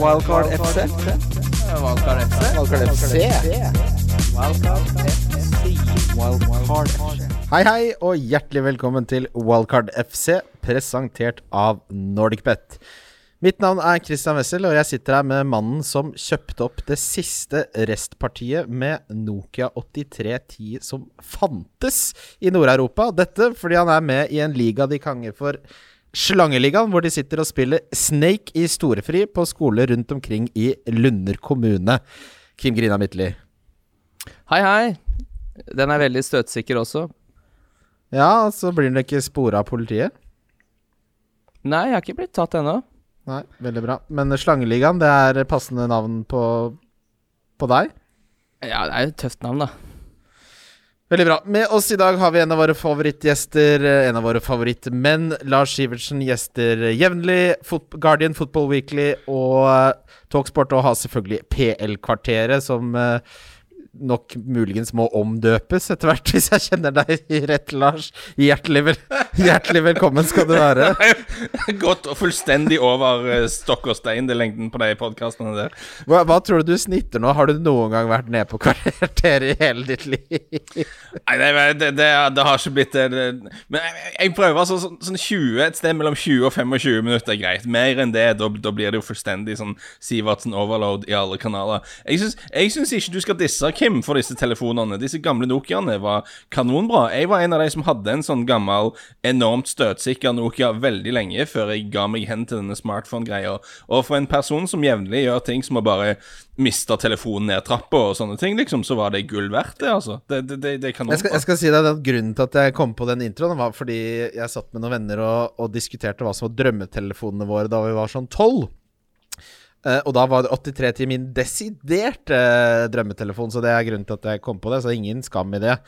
Wildcard FC. Wildcard FC. Wildcard FC. Wildcard FC. Hei, hei, og hjertelig velkommen til Wildcard FC, presentert av NordicBet. Mitt navn er Christian Wessel, og jeg sitter her med mannen som kjøpte opp det siste restpartiet med Nokia 8310 som fantes i Nord-Europa. Dette fordi han er med i en liga de kanger for Slangeligaen, hvor de sitter og spiller Snake i storefri på skoler rundt omkring i Lunder kommune. Kim Grina Midtly. Hei, hei. Den er veldig støtsikker også. Ja, så blir den ikke spora av politiet. Nei, jeg har ikke blitt tatt ennå. Nei, veldig bra. Men Slangeligaen, det er passende navn på, på deg? Ja, det er jo et tøft navn, da. Veldig bra. Med oss i dag har vi en av våre favorittgjester, eh, en av våre favorittmenn. Lars Sivertsen gjester jevnlig. Fot Guardian Football Weekly og eh, Talksport, og har selvfølgelig PL-kvarteret, som eh, nok muligens må omdøpes etter hvert, hvis jeg kjenner deg rett, Lars. Hjertelig, vel hjertelig velkommen skal du være. Gått og fullstendig over eh, stokk og stein, det lengden på de podkastene der. Hva, hva tror du du snitter nå? Har du noen gang vært nede på kvarteret i hele ditt liv? Nei, det, det, det, det har ikke blitt det. Men jeg, jeg prøver altså sånn, sånn 20, et sted mellom 20 og 25 minutter er greit. Mer enn det, da, da blir det jo fullstendig sånn Sivertsen overload i alle kanaler. Jeg syns ikke du skal disse Kim for disse telefonene. Disse gamle Nokiaene var kanonbra. Jeg var en av de som hadde en sånn gammel, enormt støtsikker Nokia veldig lenge før jeg ga meg hen til denne smartphone-greia. Og for en person som jevnlig gjør ting som å bare miste telefonen ned trappa og sånne ting, liksom, så var det gull verdt, det, altså. Det, det, det, det er kanonbra. Jeg skal, jeg skal si deg at Grunnen til at jeg kom på den introen, var fordi jeg satt med noen venner og, og diskuterte hva som var drømmetelefonene våre da vi var sånn tolv. Eh, og da var det 8310 min desiderte eh, drømmetelefon, så det er grunnen til at jeg kom på det. Så ingen skam i det.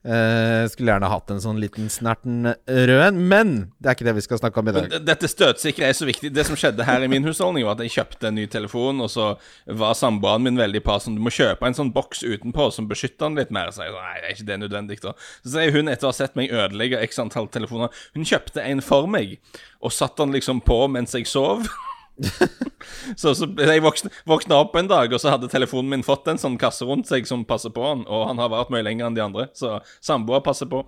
Uh, skulle gjerne hatt en sånn liten snerten rød en, men det er ikke det vi skal snakke om i dag. Dette støtsikre er så viktig. Det som skjedde her i min husholdning, var at jeg kjøpte en ny telefon, og så var samboeren min veldig på sånn Du må kjøpe en sånn boks utenpå som beskytter den litt mer. Så jeg nei, det er ikke det nødvendig, da. Så sier hun, etter å ha sett meg ødelegge x antall telefoner Hun kjøpte en for meg, og satte den liksom på mens jeg sov. Så, så jeg våkna, våkna opp en dag, og så hadde telefonen min fått en sånn kasse rundt seg som passer på den, og han har vært mye lenger enn de andre, så samboer passer på.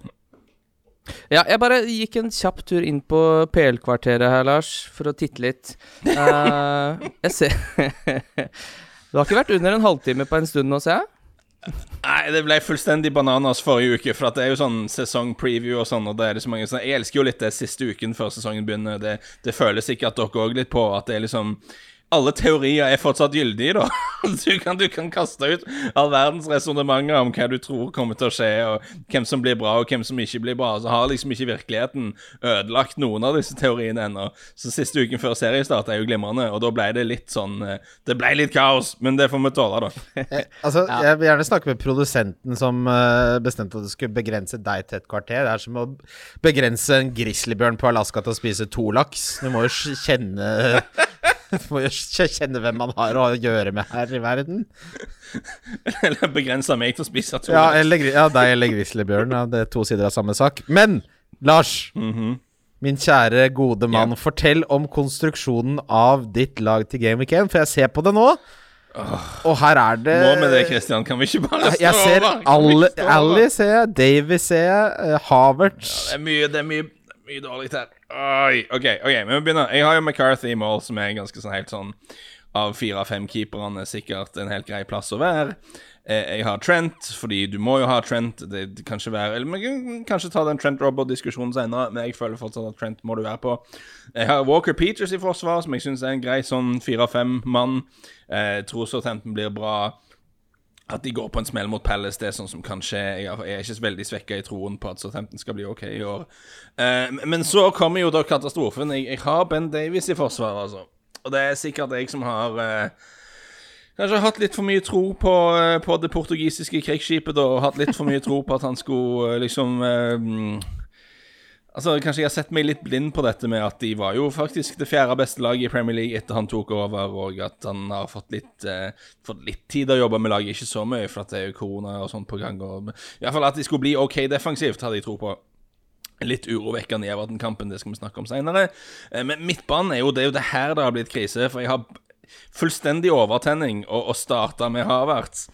Ja, jeg bare gikk en kjapp tur inn på PL-kvarteret her, Lars, for å titte litt. Uh, jeg ser Du har ikke vært under en halvtime på en stund nå, ser jeg? Nei, det ble fullstendig bananas forrige uke, for det er jo sånn sesongpreview og sånn, og det er liksom mange sånn Jeg elsker jo litt det siste uken før sesongen begynner. Det, det føles sikkert dere òg litt på, at det er liksom alle teorier er fortsatt gyldige, da. Du kan, du kan kaste ut all verdens resonnementer om hva du tror kommer til å skje, og hvem som blir bra, og hvem som ikke blir bra. Så har liksom ikke virkeligheten ødelagt noen av disse teoriene ennå. Så siste uken før seriestart er jo glimrende, og da ble det litt sånn eh, Det ble litt kaos, men det får vi tåle, da. Altså, Jeg vil gjerne snakke med produsenten som eh, bestemte at du skulle begrense deg til et kvarter. Det er som å begrense en grizzlybjørn på Alaska til å spise to laks. Du må jo kjenne må jo kjenne hvem man har å gjøre med her i verden. Eller begrensa meg til å spise to. Ja, eller, ja deg eller grizzlybjørn. Ja, det er to sider av samme sak. Men Lars, min kjære, gode mann, fortell om konstruksjonen av ditt lag til Game Week 1, for jeg ser på det nå. Og her er det Nå med det, Christian? Kan vi ikke bare stå Jeg ser over? Alle? Ally ser jeg, Davy ser jeg, Havertz Havertz Det er mye, det er mye, mye dårlig her. Oi, OK, ok, men vi begynner. Jeg har jo McCarthy i mål, som er ganske sånn helt sånn Av fire av fem keeperne sikkert en helt grei plass å være. Eh, Jeg har Trent, fordi du må jo ha Trent. Det, kan ikke være Eller vi kan kanskje ta den Trent-Robert-diskusjonen senere, men jeg føler fortsatt at Trent må du være på. Jeg har Walker Peters i forsvar, som jeg syns er en grei sånn fire-fem mann. Eh, tror Tenten blir bra. At de går på en smell mot Palace, det er sånn som kan skje. Jeg er- ikke veldig svekka i troen på at Southampton skal bli OK i år. Eh, men så kommer jo da katastrofen. Jeg, har Ben Davies i forsvar, altså. Og det er sikkert jeg som har eh, Kanskje hatt litt for mye tro på, eh, på det portugisiske krigsskipet, da, og hatt litt for mye tro på at han skulle liksom Altså, Kanskje jeg har sett meg litt blind på dette med at de var jo faktisk det fjerde beste laget i Premier League etter han tok over, og at han har fått litt, eh, fått litt tid å jobbe med laget. Ikke så mye, for at det er jo korona og sånt på gang. Og, fall at de skulle bli OK defensivt, hadde jeg tro på. Litt urovekkende i Everton-kampen, det skal vi snakke om seinere. Men midtbanen er jo det, er jo det her det har blitt krise. For jeg har fullstendig overtenning å, starte med Havertz.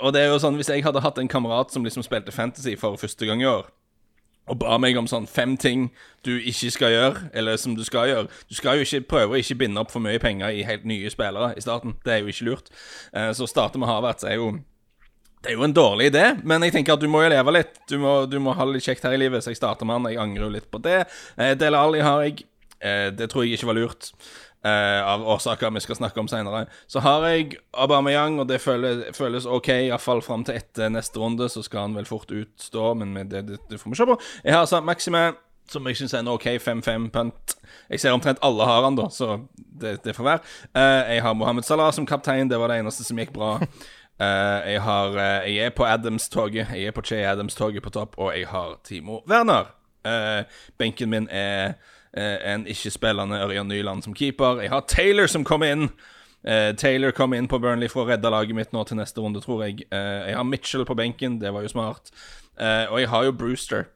Og det er jo sånn, hvis jeg hadde hatt en kamerat som liksom spilte Fantasy for første gang i år, og ba meg om sånn fem ting du ikke skal gjøre, eller som du skal gjøre Du skal jo ikke prøve å ikke binde opp for mye penger i helt nye spillere i starten. Det er jo ikke lurt. Eh, så å starte med Havertz er jo det er jo en dårlig idé, men jeg tenker at du må jo leve litt. Du må, du må ha det litt kjekt her i livet, så jeg starter med han. Jeg angrer jo litt på det. Eh, Dele Alli har jeg. Eh, det tror jeg ikke var lurt. Eh, av årsaker vi skal snakke om senere. Så har jeg Aubameyang, og det føles, føles OK, iallfall fram til etter neste runde. Så skal han vel fort utstå, men det, det, det, får vi se på. Jeg har altså Maxime, som jeg syns er en OK 5-5-punt. Jeg ser omtrent alle har han, da, så det, det får være. Uh, jeg har Mohammed Salah som kaptein, det var det eneste som gikk bra. Uh, jeg, har, uh, jeg er på Adams-toget. Jeg er på Che Adams-toget på topp, og jeg har Timo Werner. Uh, benken min er en ikke-spillende Ørjan Nyland som keeper. Jeg har Taylor som kom inn. Taylor kom inn på Burnley for å redde laget mitt nå til neste runde, tror jeg. jeg har Mitchell på benken, det var jo smart. og jeg har jo Brewster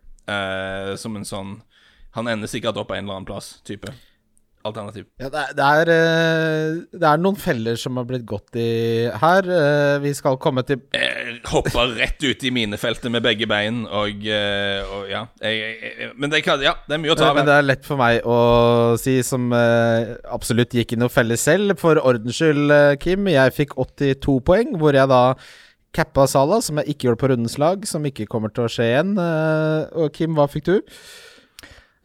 som en sånn Han ender sikkert opp på en eller annen plass, type alternativ. Ja, det, er, det, er, eh, det, er, noen feller som har blitt gått i her. Eh, vi skal komme til Jeg hoppa rett ut i minefeltet med begge bein, og, eh, og ja. Jeg, jeg, men det, ja, det er mye å ta av. Men det er lett for meg å si, som absolutt gikk i noen feller selv. For ordens skyld, Kim, jeg fikk 82 poeng, hvor jeg da cappa Sala, som jeg ikke gjorde på rundens lag, som ikke kommer til å skje igjen. Og Kim, hva fikk du?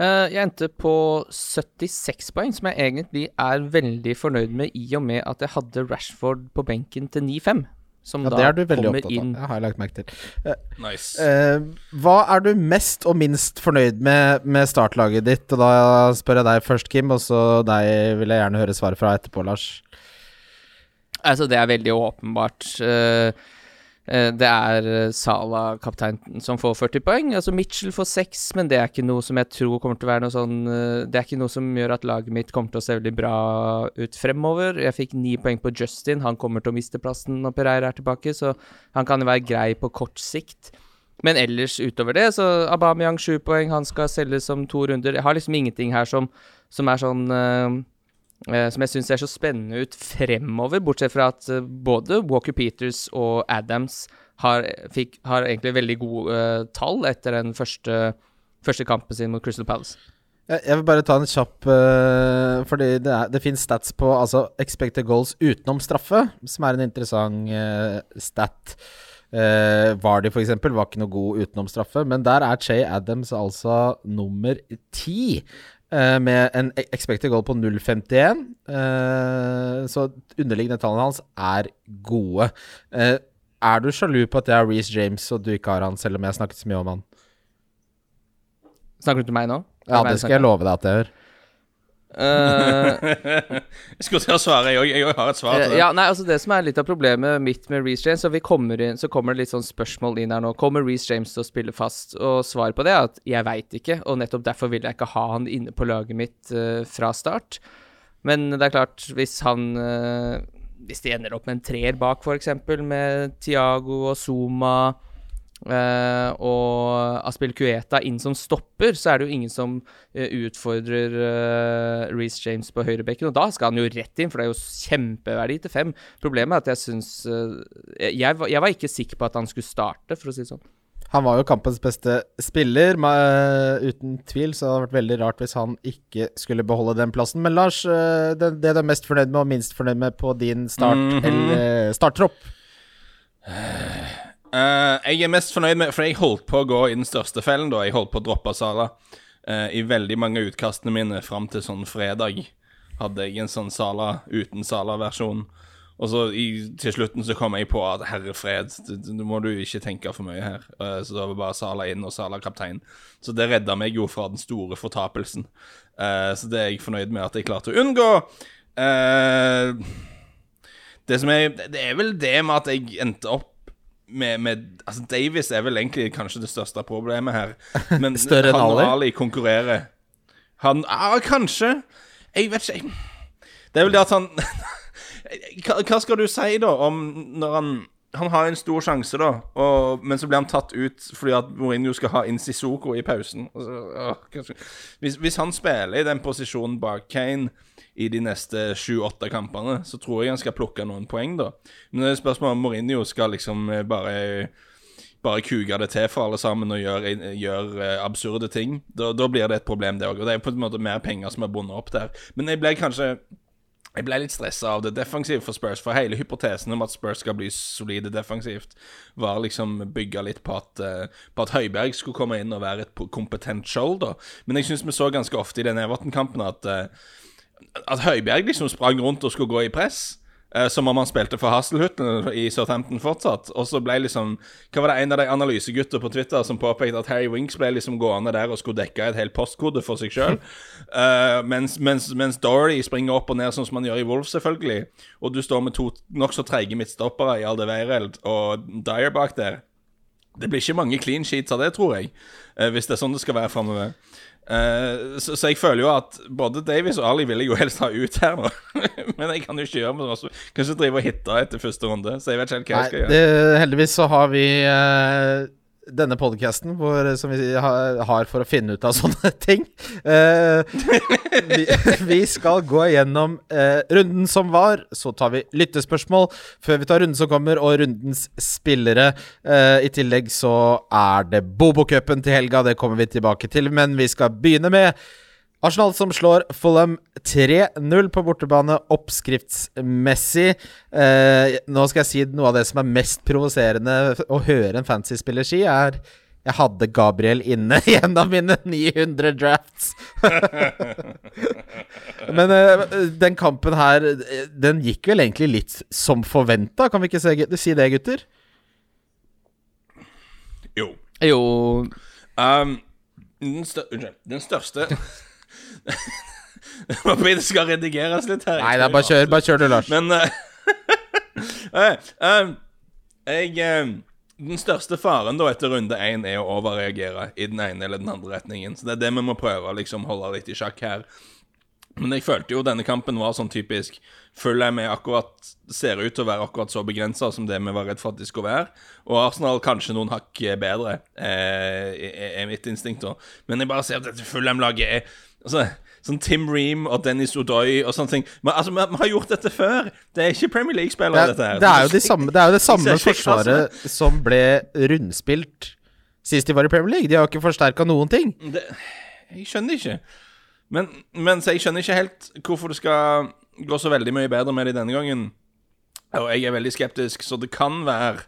Uh, jeg endte på 76 poeng, som jeg egentlig er veldig fornøyd med, i og med at jeg hadde Rashford på benken til 9-5. Som ja, da det er du veldig kommer opptatt inn av. Det har jeg lagt merke til. Uh, nice. Uh, hva er du mest og minst fornøyd med med startlaget ditt? Og da spør jeg deg først, Kim, og så deg vil jeg gjerne høre svaret fra etterpå, Lars. Altså, det er veldig åpenbart. Uh, Eh, det er eh, Sala, kapteinen, som får 40 poeng. Altså Mitchell får 6, men det er ikke noe som jeg tror kommer til å være noe sånn eh, Det er ikke noe som gjør at laget mitt kommer til å se veldig bra ut fremover. Jeg fikk 9 poeng på Justin. Han kommer til å miste plassen når Pereira er tilbake, så han kan jo være grei på kort sikt. Men ellers utover det, så Aubameyang 7 poeng, han skal selges om to runder. Jeg har liksom ingenting her som, som er sånn uh, Eh, som jeg syns ser så spennende ut fremover, bortsett fra at eh, både Walker Peters og Adams har, fikk, har egentlig veldig gode uh, tall etter den første, første, kampen sin mot Crystal Palace. Jeg vil bare ta en kjapp uh, Fordi det, er, det finnes stats på altså expected goals utenom straffe, som er en interessant uh, stat. Uh, Vardy f.eks. var ikke noe god utenom straffe, men der er Che Adams altså nummer ti. Uh, med en e- expected goal på 0,51. Uh, så underliggende tallene hans er gode. Uh, er du sjalu på at det er Reece James og du ikke har han, selv om jeg har snakket så mye om han? Snakker du til meg nå? Ja, det skal jeg love deg at jeg gjør. Uh, jeg skulle til å svare, jeg òg. Jeg har et svar til det. Ja, nei, altså Det som er litt av problemet mitt med Reece James, så, kommer inn, så kommer det litt sånn spørsmål inn her nå. Kommer Reece James til å spille fast? Og svaret på det er at jeg veit ikke, og nettopp derfor vil jeg ikke ha han inne på laget mitt uh, fra start. Men det er klart, hvis han uh, Hvis de ender opp med en treer bak, f.eks., med Tiago og Zuma Uh, og Aspil Cueta inn som stopper, så er det jo ingen som uh, utfordrer uh, Reece James på høyrebekken. Og da skal han jo rett inn, for det er jo kjempeverdi til fem. Problemet er at jeg syns jeg, jeg, var ikke sikker på at han skulle starte, for å si det sånn. Han var jo kampens beste spiller, med, uten tvil, så det hadde vært veldig rart hvis han ikke skulle beholde den plassen. Men Lars, det, det du er mest fornøyd med og minst fornøyd med på din start, mm -hmm. eller starttropp? Uh, jeg er mest fornøyd med For jeg holdt på å gå i den største fellen, da. Jeg holdt på å droppe Sala. Uh, I veldig mange utkastene mine fram til sånn fredag hadde jeg en sånn Sala uten Sala-versjon. Og så i, til slutten så kom jeg på at herre fred, nå må du ikke tenke for mye her. Uh, så da var bare Sala inn og Sala kaptein. Så det redda meg jo fra den store fortapelsen. så det er jeg fornøyd med at jeg klarte å unngå. det som er Det er vel det med at jeg endte opp med, med, altså Davis er vel egentlig kanskje det største problemet her. Men Større han og Ali konkurrerer. Han Ja, kanskje. Jeg vet ikke. Det er vel det at han hva, skal du si, da, om når han Han har en stor sjanse, da, og, men så blir han tatt ut fordi at Mourinho skal ha inn Sissoko i pausen. Altså, hvis, hvis, han spiller i den posisjonen bak Kane i de neste sju-åtte kampene, så tror jeg han skal plukke noen poeng, da. Men det er spørsmålet om Mourinho skal liksom eh, bare bare kuke det til for alle sammen og gjøre gjør, uh, absurde ting. Da, da, blir det et problem, det òg. Og det er på en måte mer penger som er bundet opp der. Men jeg ble kanskje jeg ble litt stressa av det defensive for Spurs, for hele hypotesen om at Spurs skal bli solide defensivt, var liksom bygga litt på at, uh, på at, Høiberg skulle komme inn og være et kompetent shoulder. Men jeg syns vi så ganske ofte i den Everton-kampen at, uh, at Høibjerg liksom sprang rundt og skulle gå i press. Uh, som om han spilte for Hasselhutten i Southampton fortsatt. Og så ble liksom Hva var det en av de analysegutter på Twitter som påpekte at Harry Winks ble liksom gående der og skulle dekke et helt postkode for seg sjøl. Uh, eh, mens, mens, mens Dory springer opp og ned sånn som han gjør i Wolf, selvfølgelig. Og du står med to nokså treige midtstoppere i Alde Weireld og Dyer bak der. Det blir ikke mange clean sheets av det, tror jeg. Uh, hvis det er sånn det skal være framover. Uh, så, så, jeg føler jo at både Davies og Ali vil jeg jo helst ha ut her nå. Men jeg kan jo ikke gjøre noe Kanskje drive og hitte etter første runde. Så jeg vet ikke helt hva jeg skal gjøre. Det, heldigvis så har vi uh, denne podkasten som vi har for å finne ut av sånne ting. Uh, vi, vi, skal gå gjennom eh, runden som var, så tar vi lyttespørsmål før vi tar runden som kommer, og rundens spillere. Eh, I tillegg så er det Bobo-cupen til helga, det kommer vi tilbake til, men vi skal begynne med Arsenal som slår Fulham 3-0 på bortebane oppskriftsmessig. Eh, nå skal jeg si noe av det som er mest provoserende å høre en fantasy-spiller si, er jeg hadde Gabriel inne i en av mine 900 drafts. Men uh, den kampen her, den gikk vel egentlig litt som forventa, kan vi ikke si det, gutter? Jo. Jo. Um, den, stør den største det skal redigeres litt her. Nei, det er bare kjør, bare kjør du, Lars. Men uh, uh, Jeg uh, Den største faren da etter runde én er å overreagere i den ene eller den andre retningen. Så det er det vi må prøve å liksom holde litt i sjakk her. Men jeg følte jo denne kampen var sånn typisk Følger jeg med akkurat ser ut til å være akkurat så begrensa som det vi var redd for at de skulle være. Og Arsenal kanskje noen hakk bedre, eh, er mitt instinkt. da Men jeg bare ser at dette Fulham-laget er altså, Sånn Tim Ream og Dennis Odoi og sånne ting. Men altså, vi, har gjort dette før. Det er ikke Premier League-spillere, dette her. Det er jo, de samme, det, er jo det samme forsvaret som ble rundspilt sist de var i Premier League. De har jo ikke forsterka noen ting. Det, jeg skjønner ikke. Men, men jeg skjønner ikke helt hvorfor det skal gå så veldig mye bedre med det denne gangen. Og jeg er veldig skeptisk, så det kan være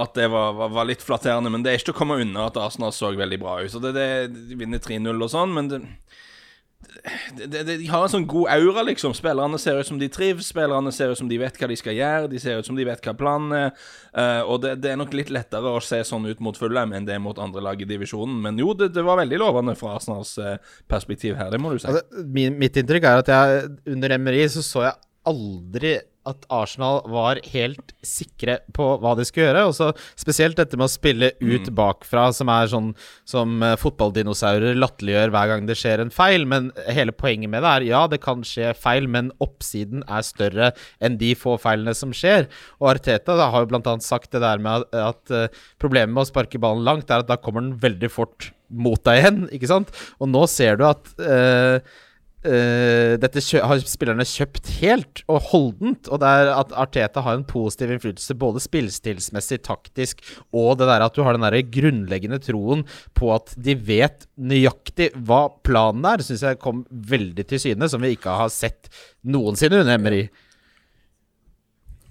at det var, var, var litt flatterende. Men det er ikke til å komme unna at Arsenal så veldig bra ut. Så det, det, De vinner 3-0 og sånn, men det de, de, de, har en sånn god aura, liksom. Spillerne ser ut som de trives. Spillerne ser ut som de vet hva de skal gjøre. De ser ut som de vet hva planen er. Uh, og det, det, er nok litt lettere å se sånn ut mot Fulham enn det mot andre lag i divisjonen. Men jo, det, det var veldig lovende fra Arsenals uh, perspektiv her, det må du si. Altså, min, mitt inntrykk er at jeg under Emery så så jeg aldri at Arsenal var helt sikre på hva de skulle gjøre. Og så Spesielt dette med å spille ut mm. bakfra, som er sånn som uh, fotballdinosaurer latterliggjør hver gang det skjer en feil. Men hele poenget med det er ja, det kan skje feil, men oppsiden er større enn de få feilene som skjer. Og Arteta da, har jo bl.a. sagt det der med at, at uh, problemet med å sparke ballen langt, er at da kommer den veldig fort mot deg igjen, ikke sant? Og nå ser du at uh, Uh, dette har spillerne kjøpt helt og holdent. Og det er at Arteta har en positiv innflytelse både spillestilsmessig, taktisk, og det der at du har den der grunnleggende troen på at de vet nøyaktig hva planen er, syns jeg kom veldig til syne, som vi ikke har sett noensinne under Emery.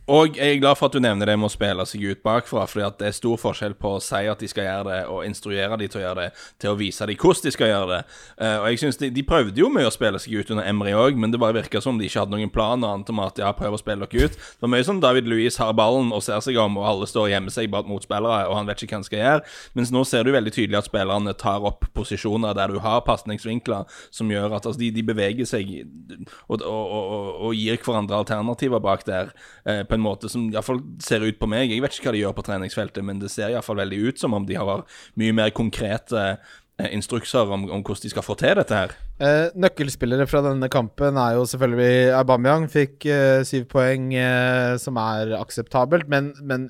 Og jeg er glad for at du nevner det med å spille seg ut bakfra, fordi at det er stor forskjell på å si at de skal gjøre det, og instruere de til å gjøre det, til å vise dem hvordan de skal gjøre det. Uh, og jeg synes de, de, prøvde jo mye å spille seg ut under Emry òg, men det bare virka som de ikke hadde noen plan annet om at ja, prøv å spille dere ut. Det var mye sånn David Louis har ballen og ser seg om, og alle står og gjemmer seg bak motspillere, og han vet ikke hva han skal gjøre. Mens nå ser du veldig tydelig at spillerne tar opp posisjoner der du har pasningsvinkler som gjør at altså, de, de, beveger seg og, og, og, og, gir hverandre alternativer bak der. Uh, på en måte som iallfall ser ut på meg. Jeg vet ikke hva de gjør på treningsfeltet, men det ser iallfall veldig ut som om de har mye mer konkrete eh, instrukser om, om, hvordan de skal få til dette her. Eh, nøkkelspillere fra denne kampen er jo selvfølgelig Aubameyang. Fikk eh, syv poeng, eh, som er akseptabelt, men, men,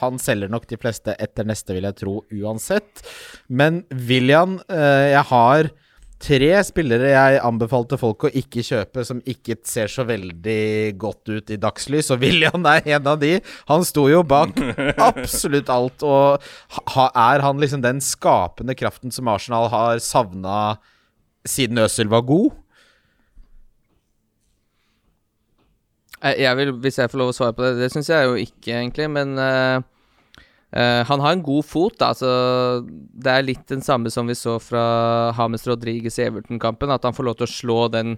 han selger nok de fleste etter neste, vil jeg tro, uansett. Men William, eh, jeg har tre spillere jeg anbefalte folk å ikke kjøpe, som ikke ser så veldig godt ut i dagslys, og William er en av de. Han sto jo bak absolutt alt, og ha, er han liksom den skapende kraften som Arsenal har savna siden Øzil var god? Jeg vil, Hvis jeg får lov å svare på det Det syns jeg jo ikke, egentlig, men uh, Uh, han har en god fot. Da, Så det er litt den samme som vi så fra Hames Rodriguez i Everton-kampen. At han får lov til å slå den,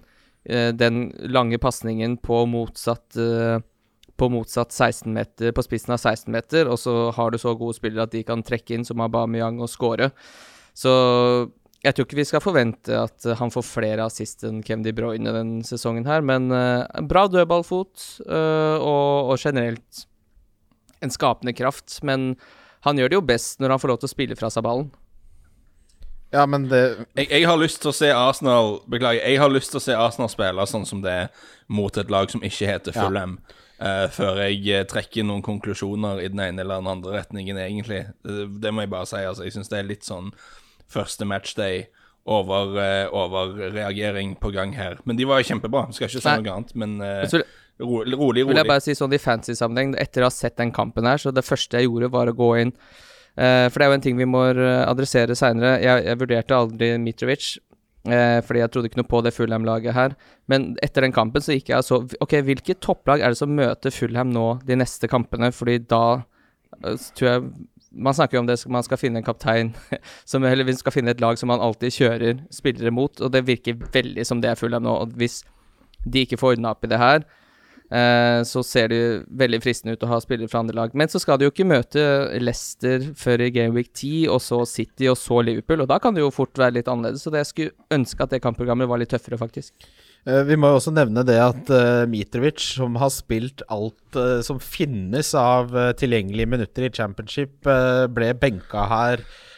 uh, den lange pasningen på motsatt uh, på motsatt 16 meter, på spissen av 16 meter, og så har du så gode spillere at de kan trekke inn som Aubameyang og score. Så jeg tror ikke vi skal forvente at han får flere assist enn Kevin De denne sesongen her, men bra dødballfot og, og generelt en skapende kraft, men han gjør det jo best når han får lov til å spille fra seg ballen. Ja, men det jeg, jeg, har lyst til å se Arsenal Beklager, jeg har lyst til å se Arsenal spille sånn som det er mot et lag som ikke heter Fulham. Ja. Uh, før jeg uh, trekker noen konklusjoner i den ene eller den andre retningen, egentlig. Uh, det må jeg bare si. altså Jeg syns det er litt sånn første matchday over, overreagering på gang her. Men de var jo kjempebra. Skal ikke si noe annet, men Rolig, rolig. Vil jeg bare si sånn i fancy-sammenheng, etter å ha sett den kampen her, så det første jeg gjorde, var å gå inn uh, For det er jo en ting vi må eh, adressere seinere. Jeg, jeg, vurderte aldri Mitrovic, uh, fordi jeg trodde ikke noe på det Fulham-laget her. Men etter den kampen så gikk jeg og så Ok, hvilke topplag er det som møter Fulham nå de neste kampene? Fordi da uh, tror jeg man snakker jo om det, man skal finne en kaptein som, Eller vi skal finne et lag som man alltid kjører spillere mot, og det virker veldig som det er Fulham nå. Og hvis de ikke får ordna opp i det her, Eh, så ser det jo veldig fristende ut å ha spillere fra andre lag. Men så skal de jo ikke møte Leicester før i Gameweek 10, og så City, og så Liverpool. Og da kan det jo fort være litt annerledes. Så jeg skulle ønske at det kampprogrammet var litt tøffere, faktisk. Uh, vi må jo også nevne det at uh, Mitrovic, som har spilt alt som finnes av tilgjengelige minutter i championship, ble benka her Eh,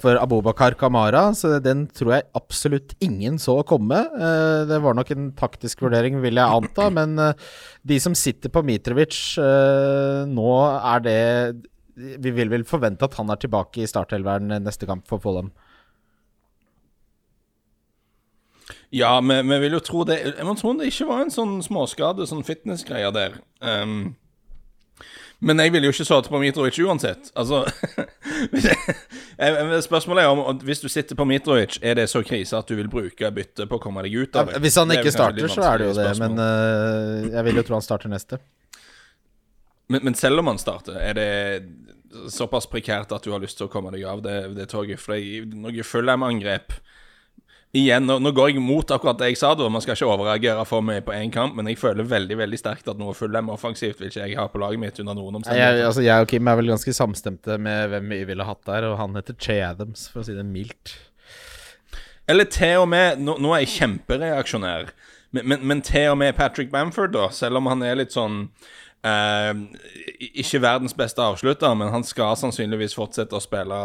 for Abubakar Kamara, så den tror jeg absolutt ingen så komme. Eh, det var nok en taktisk vurdering, vil jeg anta, men eh, de som sitter på Mitrovic nå, er det Vi vil vel forvente at han er tilbake i startelveren neste kamp for Follum. Ja, vi, vil jo tro det Jeg må tro det ikke var en sånn småskade, sånn fitnessgreier der. Um, men jeg ville jo ikke sittet på Mitrovic uansett. Altså Spørsmålet er om hvis du sitter på Mitrovic, er det så krise at du vil bruke bytte på å komme deg ut av det? Hvis han ikke starter, så er det jo det. Men uh, jeg vil jo tro han starter neste. Men, men, selv om han starter, er det såpass prekært at du har lyst til å komme deg av det, det toget? For noe Fulham-angrep Igjen, nå, nå, går jeg mot akkurat det jeg sa, da. Man skal ikke overreagere for meg på én kamp, men jeg føler veldig veldig sterkt at noe fullem offensivt vil ikke jeg ha på laget mitt under noen omstendigheter. Jeg, altså, jeg og Kim er vel ganske samstemte med hvem vi ville hatt der, og han heter Che Adams, for å si det mildt. Eller til og med Nå, nå er jeg kjempereaksjonær, men, men, men til og med Patrick Bamford, da, selv om han er litt sånn Uh, ikke verdens beste avslutter, men han skal sannsynligvis fortsette å spille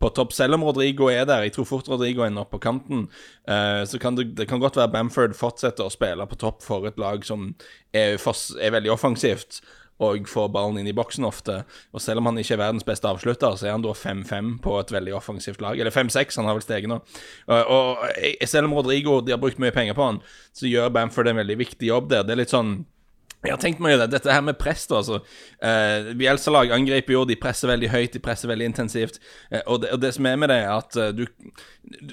på topp. Selv om Rodrigo er der, jeg tror fort Rodrigo ender opp på kanten, uh, så kan det, det, kan godt være Bamford fortsetter å spille på topp for et lag som er, er, veldig offensivt og får ballen inn i boksen ofte. Og selv om han ikke er verdens beste avslutter, så er han da 5-5 på et veldig offensivt lag. Eller 5-6, han har vel steget nå. Og, selv om Rodrigo de har brukt mye penger på han, så gjør Bamford en veldig viktig jobb der. Det er litt sånn jeg har tenkt meg det, dette her med press, da. altså eh, Bielsa-lag angriper jo, de presser veldig høyt, de presser veldig intensivt. Eh, og, det, og, det, som er med det, er at eh, du,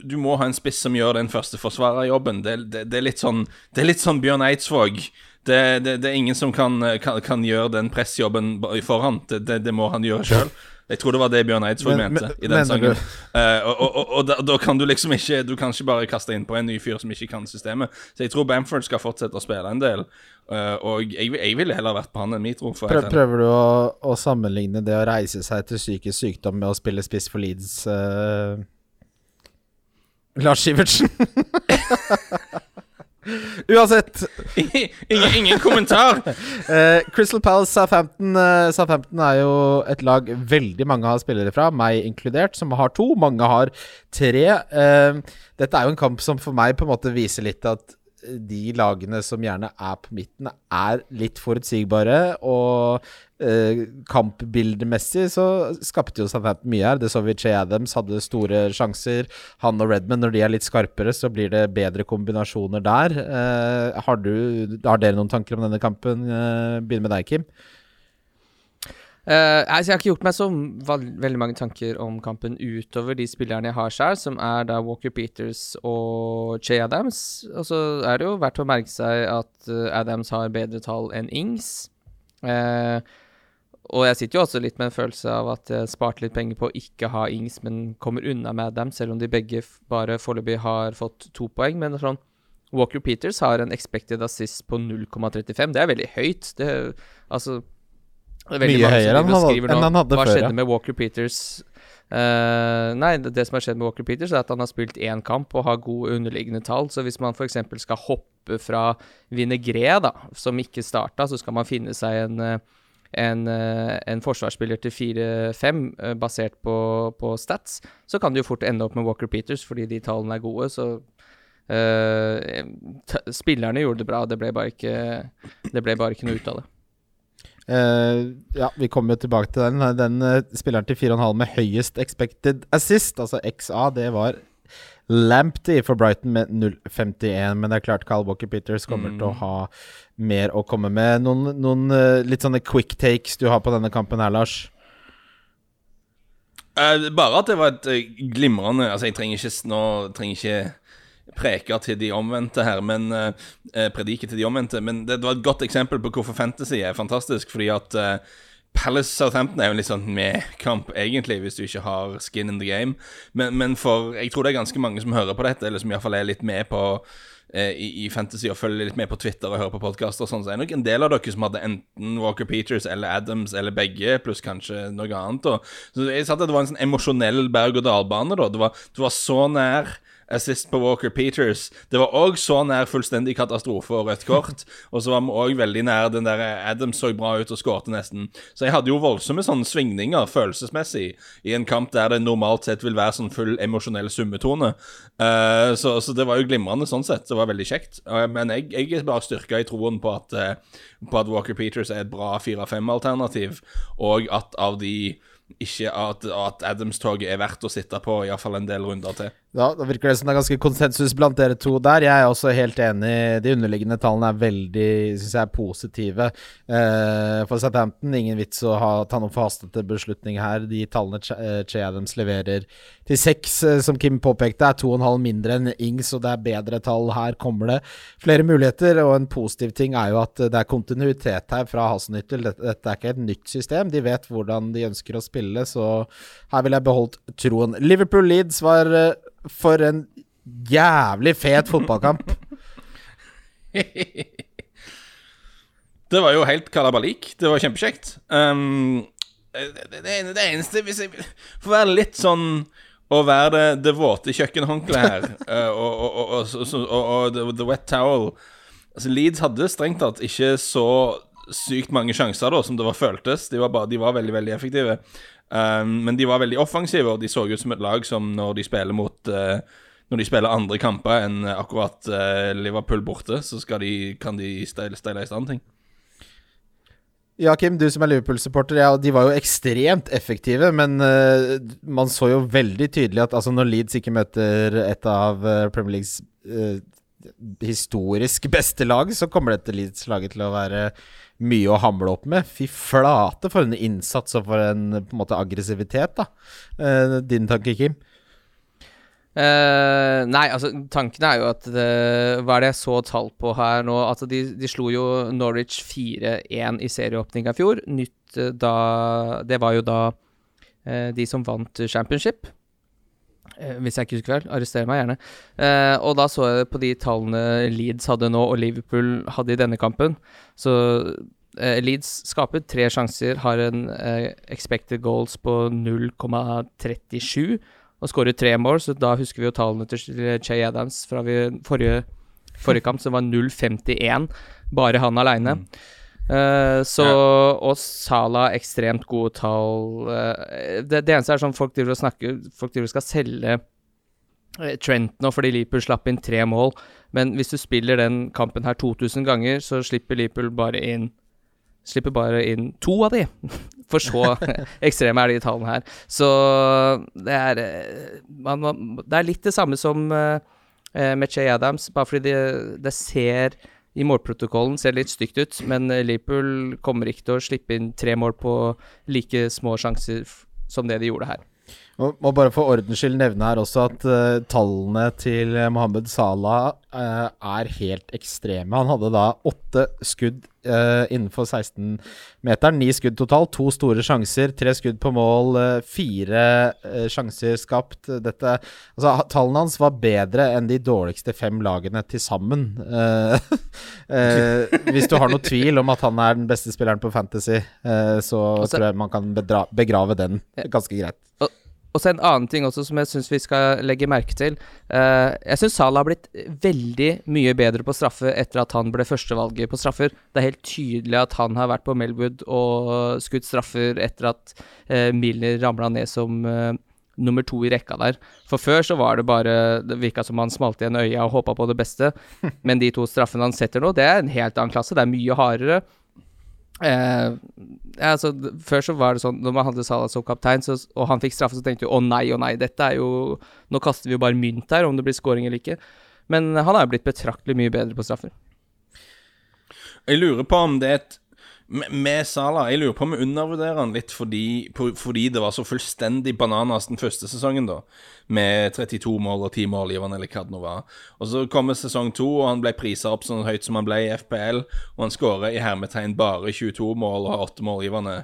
du må ha en spiss som gjør den første forsvarerjobben. Det, det, det, er litt sånn Det er litt sånn Bjørn Eidsvåg. Det, er ingen som kan, kan, kan, gjøre den pressjobben forhånd. Det, må han gjøre sjøl. Jeg tror det var det Bjørn Eidsvåg mente i den sangen. Uh, og, og, og da, da, kan du liksom ikke Du kan ikke bare kaste inn på en ny fyr som ikke kan systemet. Så jeg tror Bamford skal fortsette å spille en del. Uh, og jeg, jeg ville heller vært på han enn Mitro. Prøv, prøver du å, å, sammenligne det å reise seg til psykisk sykdom med å spille spiss for Leeds? Uh, Lars Sivertsen? Uansett. ingen, ingen, kommentar. uh, Crystal Palace Southampton, uh, Southampton er jo et lag veldig mange har spillere fra, meg inkludert, som har to. Mange har tre. Uh, dette er jo en kamp som for meg på en måte viser litt at de lagene som gjerne er på midten, er litt forutsigbare. Og eh, kampbildemessig så skapte jo Southampton mye her. Det så vi Che Adams hadde store sjanser. Han og Redman, når de er litt skarpere, så blir det bedre kombinasjoner der. Eh, har, du, har dere noen tanker om denne kampen? Eh, Begynner med deg, Kim. Uh, altså jeg har ikke gjort meg så veldig mange tanker om kampen utover de spillerne jeg har sjøl, som er da Walker Peters og Che Adams. Og så er det jo verdt å merke seg at uh, Adams har bedre tall enn Ings. Uh, og jeg sitter jo også litt med en følelse av at jeg sparte litt penger på å ikke ha Ings, men kommer unna med Adams, selv om de begge bare foreløpig har fått to poeng. Men sånn Walker Peters har en expected assist på 0,35. Det er veldig høyt. Det, altså mye høyere enn han, enn han hadde før. Hva skjedde med Walker Peters? Uh, nei, det, det, som har skjedd med Walker Peters, er at han har spilt én kamp og har gode underliggende tall. Så hvis man f.eks. skal hoppe fra Vinegré, da, som ikke starta, så skal man finne seg en, en, en forsvarsspiller til 4-5 basert på, på, stats, så kan det jo fort ende opp med Walker Peters fordi de tallene er gode. Så uh, spillerne gjorde det bra, det ble bare ikke, det ble bare ikke noe ut av det. Uh, ja, vi kommer jo tilbake til den. Den uh, spilleren til 4,5 med høyest expected assist, altså XA, det var Lamptey for Brighton med 0,51. Men det er klart Kyle Walker Peters kommer mm. til å ha mer å komme med. Noen, noen uh, litt sånne quick takes du har på denne kampen her, Lars? bare at det var et glimrende Altså, jeg trenger ikke nå trenger ikke preker til de omvendte her, men uh, prediker til de omvendte. Men det, det, var et godt eksempel på hvorfor fantasy er fantastisk. Fordi at uh, Palace Southampton er jo en litt sånn med-kamp, egentlig, hvis du ikke har skin in the game. Men, men, for Jeg tror det er ganske mange som hører på dette, eller som iallfall er litt med på uh, i, i, fantasy og følger litt med på Twitter og hører på podkaster og sånn. Så er det nok en del av dere som hadde enten Walker Peters eller Adams eller begge, pluss kanskje noe annet. Og, så jeg sa at det var en sånn emosjonell berg-og-dal-bane, da. Det var, det var så nær assist på Walker Peters. Det var òg så nær fullstendig katastrofe og rødt kort. Og så var vi òg veldig nær den der Adams så bra ut og skårte nesten. Så jeg hadde jo voldsomme sånne svingninger følelsesmessig i en kamp der det normalt sett vil være sånn full emosjonell summetone. Uh, så, så, det var jo glimrende sånn sett. Det var veldig kjekt. Uh, men jeg, jeg, er bare styrka i troen på at, uh, på at Walker Peters er et bra 4-5-alternativ, og at av de ikke at, at Adams-toget er verdt å sitte på iallfall en del runder til. Da, da, virker det som det er ganske konsensus blant dere to der. Jeg er også helt enig. De underliggende tallene er veldig synes jeg positive. Eh, for Southampton, ingen vits å ha, ta noen forhastete beslutning her. De tallene Che, eh, Adams leverer til seks, eh, som Kim påpekte, er to og en halv mindre enn Ings, og det er bedre tall. Her kommer det flere muligheter, og en positiv ting er jo at det er kontinuitet her fra Hasenhyttel. Dette, dette er ikke et nytt system. De vet hvordan de ønsker å spille, så her vil jeg beholdt troen. Liverpool Leeds var eh, for en jævlig fet fotballkamp. det var jo helt kalabalik. Det var kjempekjekt. Um, det, det, det, eneste Hvis jeg får være litt sånn å være det, det våte kjøkkenhåndkleet her, uh, og, og, og, og, the, the wet towel Altså Leeds hadde strengt tatt ikke så sykt mange sjanser da som det var føltes. De var, bare, de var veldig, veldig effektive. Um, men de var veldig offensive, og de så ut som et lag som når de spiller mot uh, Når de spiller andre kamper enn akkurat uh, Liverpool borte, så de, kan de steile, i stand ting. Ja, Kim, du som er Liverpool-supporter, ja, de var jo ekstremt effektive, men uh, man så jo veldig tydelig at altså, når Leeds ikke møter et av Premier Leagues historisk beste lag, så kommer dette Leeds-laget til å være mye å hamle opp med. Fy flate for en innsats og for en, på en måte aggressivitet, da. Eh, din tanke, Kim? Uh, nei, altså tanken er jo at det, Hva er det jeg så tall på her nå? Altså de, de slo jo Norwich 4-1 i serieåpninga i fjor. Nytt uh, da Det var jo da uh, de som vant championship. Hvis jeg ikke husker feil. Arrester meg gjerne. og da så jeg på de tallene Leeds hadde nå, og Liverpool hadde i denne kampen. Så Leeds skaper tre sjanser, har en expected goals på 0,37 og skårer tre mål, så da husker vi jo tallene til Che Adams fra forrige, forrige, kamp, som var 0,51. Bare han aleine. Mm. Uh, så, ja. Og Sala ekstremt gode tall. Uh, det, det, eneste er sånn folk driver og snakker Folk driver og skal selge eh, Trent nå fordi Liverpool slapp inn tre mål. Men hvis du spiller den kampen her 2000 ganger, så slipper Liverpool bare inn Slipper bare inn to av de. For så ekstreme er de tallene her. Så det er man, man, Det er litt det samme som med Che Adams, bare fordi det, det ser i målprotokollen ser litt stygt ut, men Liverpool kommer ikke til å slippe inn tre mål på like små sjanser som det de gjorde her. Må bare for ordens skyld nevne her også at uh, tallene til Mohammed Salah uh, er helt ekstreme. Han hadde da åtte skudd uh, innenfor 16-meteren. Ni skudd totalt. To store sjanser, tre skudd på mål, fire sjanser skapt. Dette Altså, tallene hans var bedre enn de dårligste fem lagene til sammen. hvis du har noe tvil om at han er den beste spilleren på Fantasy, så altså, tror jeg man kan begrave den ganske greit. Og og så en annen ting også som jeg syns vi skal legge merke til. Uh, jeg syns Salah har blitt veldig mye bedre på straffe etter at han ble førstevalget på straffer. Det er helt tydelig at han har vært på Melwood og skutt straffer etter at uh, Milner ramla ned som uh, nummer to i rekka der. For før så var det bare Det virka som han smalt igjen øya og håpa på det beste. Men de to straffene han setter nå, det er en helt annen klasse. Det er mye hardere. Eh, altså, før så var det sånn Når man hadde Salah som kaptein, så, og han fikk straffe, så tenkte du å nei, å nei, dette er jo Nå kaster vi jo bare mynt her, om det blir scoring eller ikke. Men han er jo blitt betraktelig mye bedre på straffer. Jeg lurer på om det er et med Salah Jeg lurer på om vi undervurderer han litt fordi, fordi, det var så fullstendig bananas den første sesongen, da. Med 32 mål og 10 målgivende, eller hva det nå var. Og så kommer sesong to, og han ble prisa opp sånn høyt som han ble i FPL. Og han skårer i hermetegn bare 22 mål og har 8 målgivende.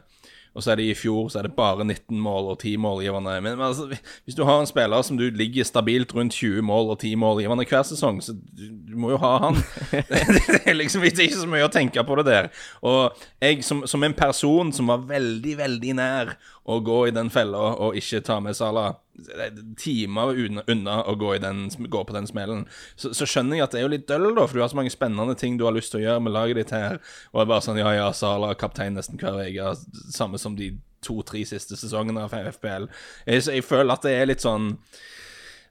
Og så er det i fjor så er det bare 19 mål og 10 målgivende. Men, men altså, hvis du har en spiller som du ligger stabilt rundt 20 mål og 10 målgivende hver sesong, så du, du må jo ha han. det, det, er liksom ikke så mye å tenke på det der. Og jeg som, som en person som var veldig, veldig nær å gå i den fella og ikke ta med Salah timer unna å gå, den, gå, på den smellen. Så, så, skjønner jeg at det er jo litt døll, da, for du har så mange spennende ting du har lyst til å gjøre med laget ditt her. Og er bare sånn ja, ja, Sala kaptein nesten hver uke. Samme som de to-tre siste sesongene av FPL. Jeg, jeg føler at det er litt sånn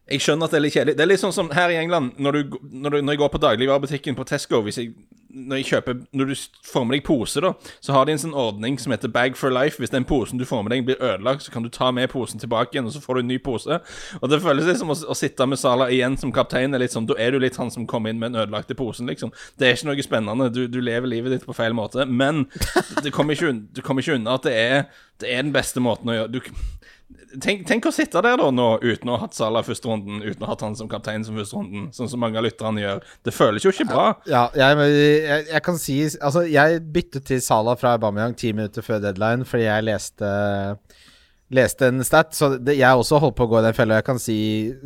jeg skjønner at det er litt kjedelig. Det er litt sånn som her i England, når, du, når, du, når jeg går på dagligvarebutikken på Tesco hvis jeg, når, kjøper, når du får med deg pose, da, så har de en sånn ordning som heter Bag for life. Hvis den posen du får med deg, blir ødelagt, så kan du ta med posen tilbake igjen, og så får du en ny pose. Og Det føles litt som å, å sitte med Sala igjen som kaptein. Er litt sånn, Da er du litt han som kommer inn med den ødelagte posen, liksom. Det er ikke noe spennende. Du, du lever livet ditt på feil måte. Men du kommer ikke, du kommer ikke unna at det er, det er den beste måten å gjøre du, Tenk, tenk, å sitte der da nå uten å ha hatt Salah første runden, uten å ha hatt han som kaptein som første runden, sånn som mange av lytterne gjør. Det føles jo ikke bra. Ja, jeg, jeg, jeg, kan si Altså, jeg byttet til Salah fra Aubameyang ti minutter før deadline fordi jeg leste leste en stat, så det, jeg også holdt på å gå i den fella. Jeg kan si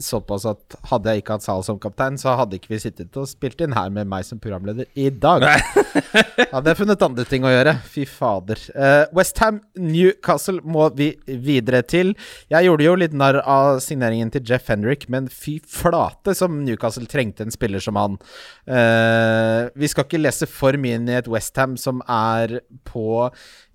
såpass at hadde jeg ikke hatt Sal som kaptein, så hadde ikke vi sittet og spilt inn her med meg som programleder i dag. hadde jeg funnet andre ting å gjøre. Fy fader. Uh, eh, Westham Newcastle må vi videre til. Jeg gjorde jo litt narr av signeringen til Jeff Henrik, men fy flate som Newcastle trengte en spiller som han. Uh, vi skal ikke lese for mye inn i et Westham som er på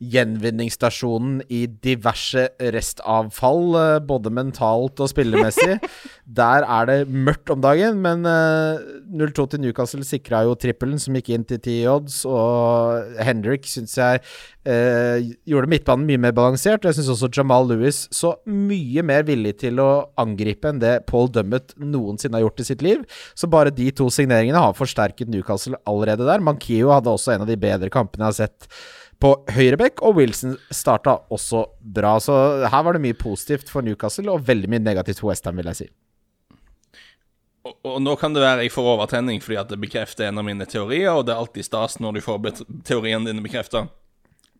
gjenvinningsstasjonen i diverse restavfall, eh, både mentalt og spillemessig. Der er det mørkt om dagen, men 0-2 eh, til Newcastle sikra jo trippelen, som gikk inn til 10 odds, og Henrik syns jeg eh, gjorde midtbanen mye mer balansert. Og jeg syns også Jamal Lewis så mye mer villig til å angripe enn det Paul Dummet noensinne har gjort i sitt liv. Så bare de to signeringene har forsterket Newcastle allerede der. Mankio hadde også en av de bedre kampene jeg har sett på høyreback, og Wilson starta også bra. Så her var det mye positivt for Newcastle, og veldig mye negativt for Westham, vil jeg si. Og, og, nå kan det være jeg får overtenning fordi at det bekrefter en av mine teorier, og det er alltid stas når du får teoriene dine bekrefta.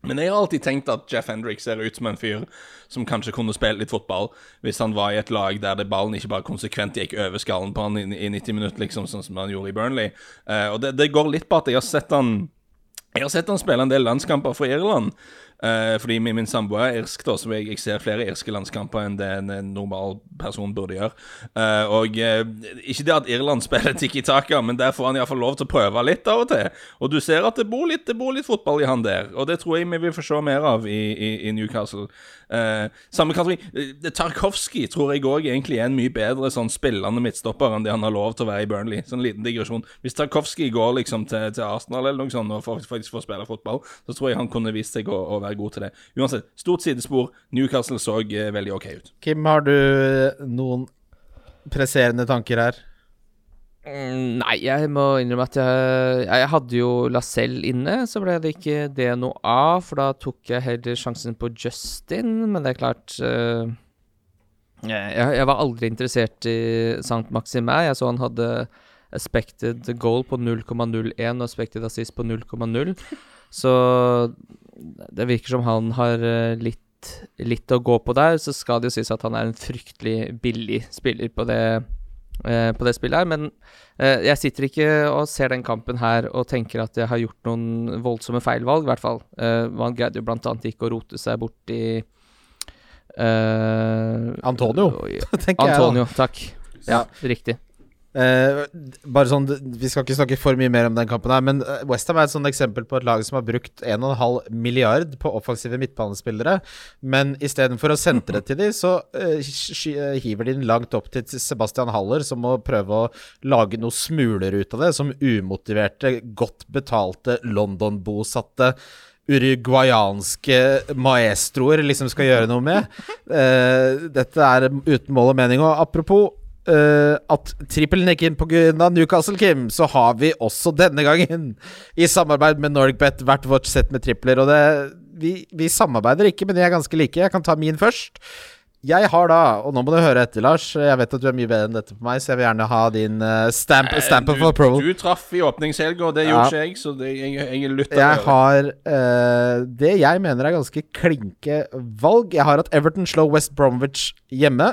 Men jeg har alltid tenkt at Jeff Hendrick ser ut som en fyr som kanskje kunne spilt litt fotball hvis han var i et lag der det ballen ikke bare konsekvent gikk over skallen på han i, i 90 minutter, liksom, sånn som han gjorde i Burnley. Uh, og det, det, går litt på at jeg har sett han Jeg har sett han spille en del landskamper for Irland. Uh, fordi min, min samboer er irsk, da, så jeg, jeg, ser flere irske landskamper enn det en, en normal person burde gjøre. Uh, og uh, Ikke det at Irland spiller tikki-taka, men der får han iallfall lov til å prøve litt av og til. Og du ser at det bor litt, det bor litt fotball i han der, og det tror jeg vi vil få se mer av i, i, i Newcastle. samme kategori. Tarkovskij tror jeg òg egentlig er en mye bedre sånn spillende midtstopper enn det han har lov til å være i Burnley. Sånn liten digresjon. Hvis Tarkovskij går liksom til, til, Arsenal eller noe sånt og faktisk får spille fotball, så tror jeg han kunne vist seg å, å være god til det. Uansett, stort sidespor. Newcastle så uh, veldig OK ut. Kim, har du eh, noen presserende tanker her? Mm, nei, jeg må innrømme at jeg, jeg hadde jo Lacelle inne, så ble det ikke det noe av. For da tok jeg heller sjansen på Justin, men det er klart uh, jeg, jeg, var aldri interessert i Sankt Maxime. Jeg så han hadde expected goal på 0,01 og expected assist på 0,0. Så det virker som han har eh, litt, litt, å gå på der. Så skal det jo sies at han er en fryktelig billig spiller på det, eh, på det spillet her. Men eh, jeg sitter ikke og ser den kampen her og tenker at jeg har gjort noen voldsomme feilvalg, i hvert fall. Eh, man greide jo blant annet ikke å rote seg bort i eh, Antonio, tenker jeg. Antonio, takk. Ja, riktig. Uh, bare sånn, Vi skal ikke snakke for mye mer om den kampen, her men uh, Westham er et sånt eksempel på et lag som har brukt 1,5 milliard på offensive midtbanespillere. Men istedenfor å sentre til dem, så uh, hiver de den langt opp til Sebastian Haller, som må prøve å lage noen smuler ut av det, som umotiverte, godt betalte London-bosatte uruguayanske maestroer liksom skal gjøre noe med. dette er uten mål og mening. Og apropos uh, at trippelen gikk inn pga. Newcastle, Kim, så har vi også denne gangen, i samarbeid med NorgBet, hvert vårt sett med tripler. Og det, vi, vi, samarbeider ikke, men de er ganske like. Jeg kan ta min først. Jeg har da, og nå må du høre etter, Lars. Jeg vet at du er mye bedre enn dette på meg, så jeg vil gjerne ha din uh, stamp, stamp of approval. Du traff i åpningshelga, og det ja. gjorde ikke jeg, så det, jeg, jeg lytter. Jeg har uh, det jeg mener er ganske klinke valg. Jeg har at Everton slår West Bromwich hjemme.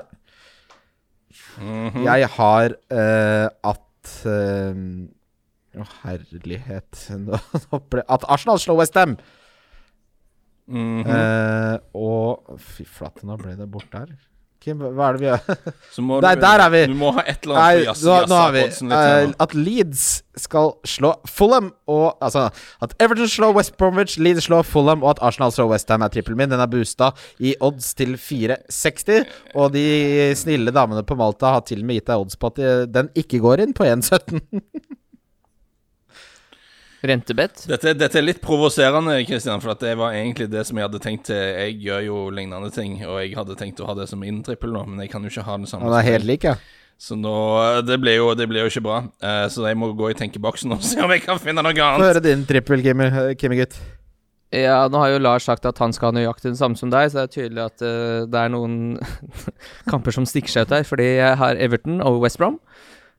Mm -hmm. Jeg har uh, at uh, Å, uh, herlighet At Arsenal slår Westham! Mm -hmm. uh, og Fy flate, nå ble det borte her. Kim, hva er det vi gjør? Nei, der er vi! Du må ha et eller annet Nei, nå, nå har vi uh, At Leeds skal slå Fulham, og Altså at Everton slår West Bromwich, Leeds slår Fulham, og at Arsenal slår Westham, er trippelen min. Den er boosta i odds til 4,60. Og de snille damene på Malta har til og med gitt deg odds på at den ikke går inn på 1,17. Rentebett? Dette, dette, er litt provoserende, Kristian, for det var egentlig det som jeg hadde tenkt til. Jeg gjør jo lignende ting, og jeg hadde tenkt å ha det som min trippel nå, men jeg kan jo ikke ha den samme. Han er helt lik, ja. Så nå Det blir, jo, det jo ikke bra. Uh, så jeg må gå i tenkeboksen og se om jeg kan finne noe annet. Få høre din trippel, Kimmy-gutt. Ja, nå har jo Lars sagt at han skal ha nøyaktig den samme som deg, så det er tydelig at uh, det er noen kamper som stikker seg ut her. Fordi jeg har Everton over West Brom.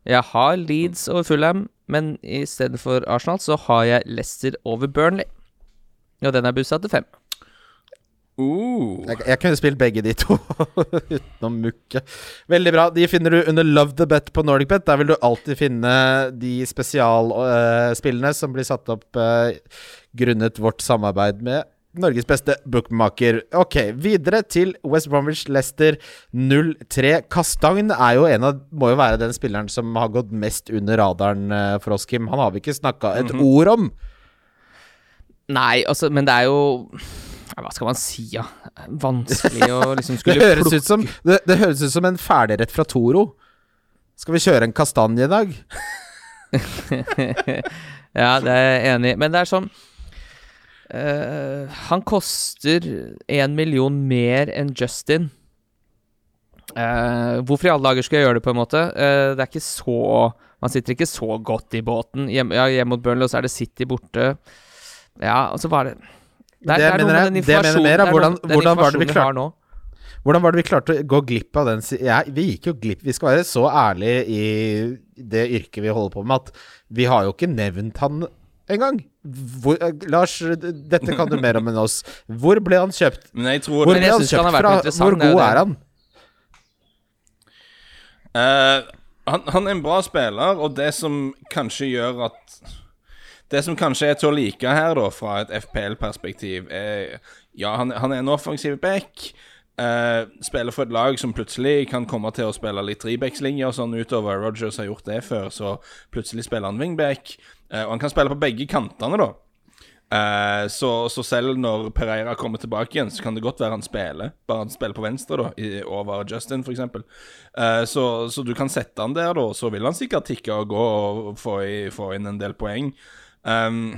Jeg har Leeds over Fulham men i stedet for Arsenal så har jeg Leicester over Burnley. Og den er bussa til fem. Uh. Jeg, jeg, kunne spilt begge de to utenom mukke. Veldig bra. De finner du under Love the Bet på NordicBet. Der vil du alltid finne de spesialspillene uh, som blir satt opp uh, grunnet vårt samarbeid med Norges beste bookmaker. Ok, videre til West Bromwich Leicester 0-3. Kastagn er jo en av Må jo være den spilleren som har gått mest under radaren eh, for oss, Kim. Han har vi ikke snakka et mm -hmm. ord om. Nei, altså, men det er jo hva skal man si, ja? Vanskelig å liksom skulle det høres, ut som, det, det høres ut som en ferdigrett fra Toro. Skal vi kjøre en kastanje i dag? ja, det er jeg enig i. Men det er sånn Uh, han koster én million mer enn Justin. Uh, hvorfor i alle dager skal jeg gjøre det, på en måte? Uh, det er ikke så Man sitter ikke så godt i båten. Hjem, ja, hjemme mot Burnley, og så er det City borte. Ja, og så var det Det, er, det, det er noe med den informasjonen mer, hvordan, hvordan var det vi klarte hvordan var det vi klarte å gå glipp av den ja, Vi gikk jo glipp Vi skal være så ærlige i det yrket vi holder på med, at vi har jo ikke nevnt han engang. Hvor, uh, Lars, dette kan du mer om enn oss. Hvor ble han kjøpt? Hvor ble han kjøpt fra? Hvor god er han? Uh, han? Han er en bra spiller, og det som kanskje gjør at det som kanskje er til å like her, da, fra et FPL-perspektiv, er Ja, han, han er en offensiv back. Uh, spiller for et lag som plutselig kan komme til å spille litt trebackslinjer sånn utover. Rogers har gjort det før, så plutselig spiller han wingback. Uh, og han kan spille på begge kantene, da. Uh, så, så, selv når Pereira kommer tilbake igjen, så kan det godt være han spiller. Bare han spiller på venstre, da, over Justin, f.eks. Uh, så, så du kan sette han der, da. Så vil han sikkert tikke og gå og få, i, få inn en del poeng. Um,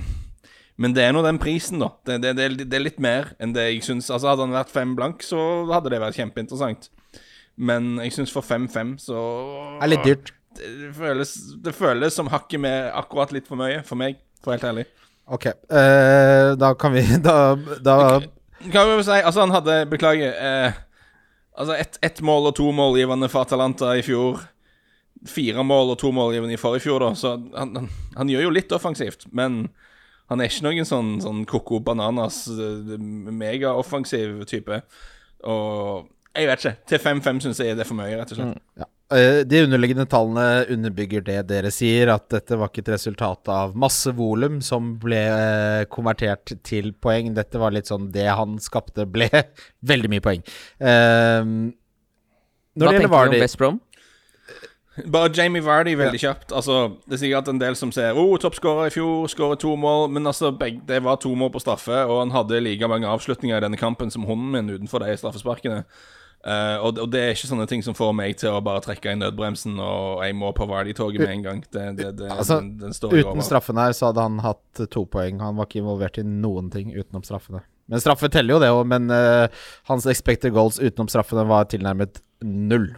men det er nå den prisen, da. Det, det, det, det, er litt mer enn det jeg syns. Altså, hadde han vært fem blank, så hadde det vært kjempeinteressant. Men jeg syns for 5-5, så Det er litt dyrt. Det føles, det føles som hakket med akkurat litt for mye, for meg, for helt ærlig. OK. Uh, da kan vi Da, da Kan vi si Altså, han hadde Beklager. Uh, altså, ett et mål og to målgivende for Atalanta i fjor. Fire mål og to målgivende i forrige fjor, da. Så han, han, han gjør jo litt offensivt, men han er ikke noen sånn, sånn koko Bananas uh, megaoffensiv type. Og jeg vet ikke. Til 5-5 syns jeg det er for mye, rett og slett. Mm, ja. Uh, de underliggende tallene underbygger det dere sier, at dette var ikke et resultat av masse volum som ble uh, konvertert til poeng. Dette var litt sånn det han skapte, ble veldig mye poeng. Hva tenker du om West Brom? Bare Jamie Vardy veldig ja. kjapt. Altså, Det er sikkert en del som ser oh, toppskårer i fjor, skårer to mål. Men altså, det var to mål på straffe, og han hadde like mange avslutninger i denne kampen som hunden min utenfor de straffesparkene. Uh, og, og, det er ikke sånne ting som får meg til å bare trekke i nødbremsen og jeg må på Vardi-toget med en gang. Det, det, det, altså, den, den uten over. straffen her så hadde han hatt to poeng. Han var ikke involvert i noen ting utenom straffene. Men straffe teller jo det òg, men uh, hans expected goals utenom straffene var tilnærmet null.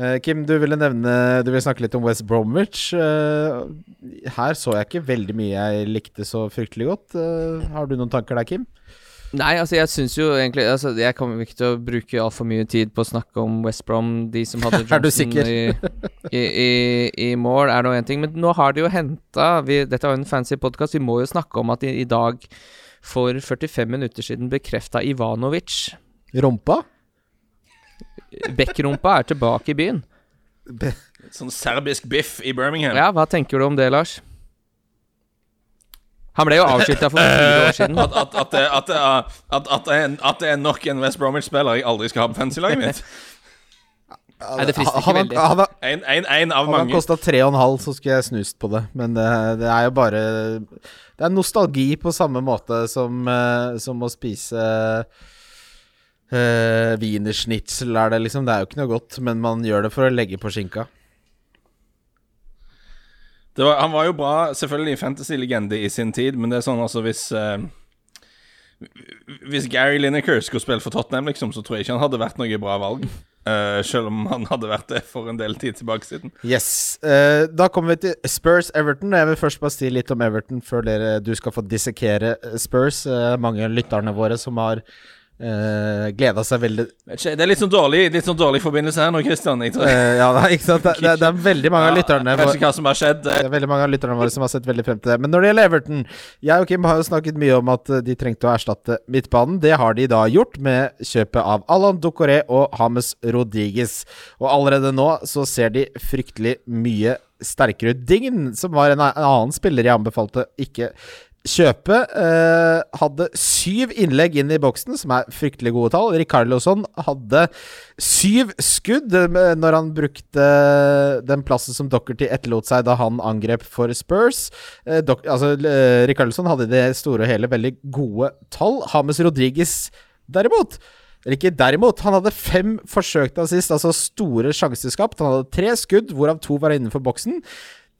Uh, Kim, du ville nevne Du ville snakke litt om West Bromwich. Her så jeg ikke veldig mye jeg likte så fryktelig godt. Har du noen tanker der, Kim? Nei, altså jeg syns jo egentlig altså, Jeg kommer ikke til å bruke altfor mye tid på å snakke om West Brom, de som hadde Johnson i, i, i, i, mål, er nå én ting. Men nå har de jo henta Dette er jo en fancy podkast, vi må jo snakke om at de i dag, for 45 minutter siden, bekrefta Ivanovic. Rumpa? Bekkrumpa er tilbake i byen. Be sånn serbisk biff i Birmingham. Ja, hva tenker du om det, Lars? Han ble jo avskilta for fire år siden. At, at, at, at, det er nok en West Bromwich-spiller jeg aldri skal ha på fancy-laget mitt. Nei, det frister ikke veldig. Han, en, en, en av mange. Hadde han kosta 3,5, så skulle jeg snust på det. Men det, det, er jo bare Det er nostalgi på samme måte som, eh, som å spise Uh, Wienerschnitzel er det, liksom. Det er jo ikke noe godt, men man gjør det for å legge på skinka. Var, han var jo bra, selvfølgelig fantasy-legende i sin tid, men det er sånn altså hvis eh, Hvis Gary Lineker skulle spille for Tottenham, liksom, så tror jeg ikke han hadde vært noe bra valg. Uh, selv om han hadde vært det for en del tid tilbake siden. Yes. Uh, da kommer vi til Spurs-Everton. Jeg vil først bare si litt om Everton før dere, du skal få dissekere Spurs. Uh, mange lytterne våre som har Uh, eh, gleda seg veldig Det er litt sånn dårlig, litt sånn dårlig forbindelse her nå, Christian. jeg Uh, ja, da, ikke sant? Det, det, det, er veldig mange av lytterne Vet hva som har skjedd. Det er veldig mange av lytterne våre som har sett veldig frem til det. Men når det gjelder Everton Jeg og Kim har jo snakket mye om at de trengte å erstatte midtbanen. Det har de da gjort med kjøpet av Alan Ducoré og Hames Rodriguez. Og allerede nå så ser de fryktelig mye sterkere ut. Dign, som var en annen spiller jeg anbefalte ikke Kjøpet eh, hadde syv innlegg inn i boksen, som er fryktelig gode tall. Ricarlosson hadde syv skudd eh, når han brukte den plassen som Dockerty etterlot seg da han angrep for Spurs. Eh, altså, eh, Ricarlosson hadde i det store og hele veldig gode tall. Hames Rodriguez derimot eller ikke derimot, han hadde fem forsøk til assist, altså store sjanser skapt. Han hadde tre skudd, hvorav to var innenfor boksen.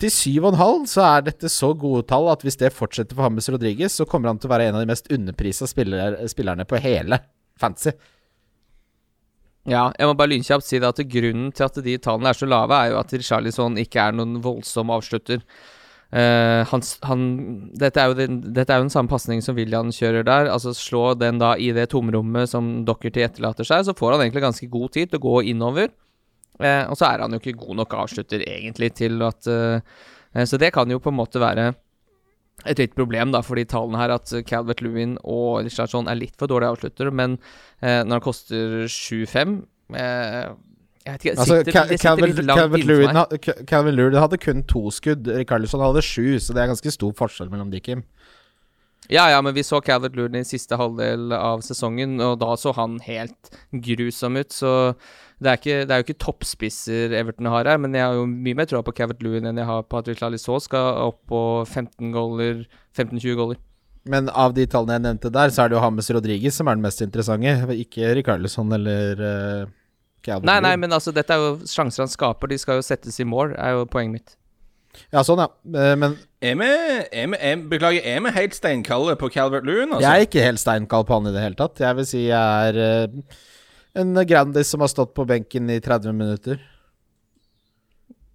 Til 7,5 så er dette så gode tall at hvis det fortsetter for Hammes Rodriges, så kommer han til å være en av de mest underprisa spiller, spillerne på hele fantasy. Ja, jeg må bare lynkjapt si det at grunnen til at de tallene er så lave, er jo at Richarlison ikke er noen voldsom avslutter. Uh, han, han, dette, er den, dette er jo den samme pasningen som William kjører der. Altså Slå den da i det tomrommet som Dockerty etterlater seg, så får han egentlig ganske god tid til å gå innover. Eh, og så er han jo ikke god nok avslutter, egentlig, til at eh, eh, Så det kan jo på en måte være et litt problem da, for de tallene her, at Calvert Lewin og Richardson er litt for dårlige avslutter, men eh, når han koster 7-5 eh, Jeg vet ikke, Altså, sitter, Cal- det sitter Calvin litt langt Calvin inne for Lewin meg. ha- Ca- Calvin Lewin hadde kun to skudd. Rikarlison hadde sju, så det er ganske stor forskjell mellom de, Kim. Ja, ja, men vi så Calvert Lewin i siste halvdel av sesongen, og da så han helt grusom ut. Så det er, ikke, det er jo ikke toppspisser Everton har her, men jeg har jo mye mer troa på Calvert Lewin enn jeg har på at Richarlison skal opp på 15 goaler, 15-20 goaler. Men av de tallene jeg nevnte der, så er det jo Hames Rodriguez som er den mest interessante. Ikke Rikarlison eller uh, Calvin Nei, nei, men altså, dette er jo sjanser han skaper. De skal jo settes i mål, er jo poenget mitt. Ja, sånn, ja. Eh, Men Er vi, er vi, er, beklager, er vi helt steinkalde på Calvert Lewin, altså? jeg er ikke helt steinkald på han i det hele tatt. Jeg vil si jeg er eh, en Grandis som har stått på benken i 30 minutter.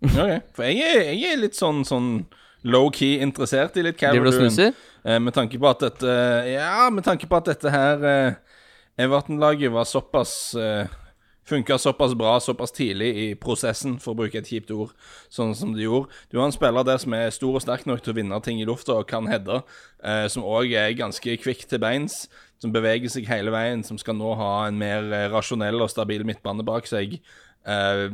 Ok, For jeg er, jeg er litt sånn, sånn low-key interessert i litt snuser? Eh, med tanke på at dette Ja, med tanke på at dette her eh, Everton-laget var såpass eh, Funka såpass bra såpass tidlig i prosessen, for å bruke et kjipt ord, sånn som de gjorde. Du har en spiller der som er stor og sterk nok til å vinne ting i lufta og kan heade, eh, som òg er ganske kvikk til beins, som beveger seg hele veien, som skal nå ha en mer eh, rasjonell og stabil midtbane bak seg. Eh,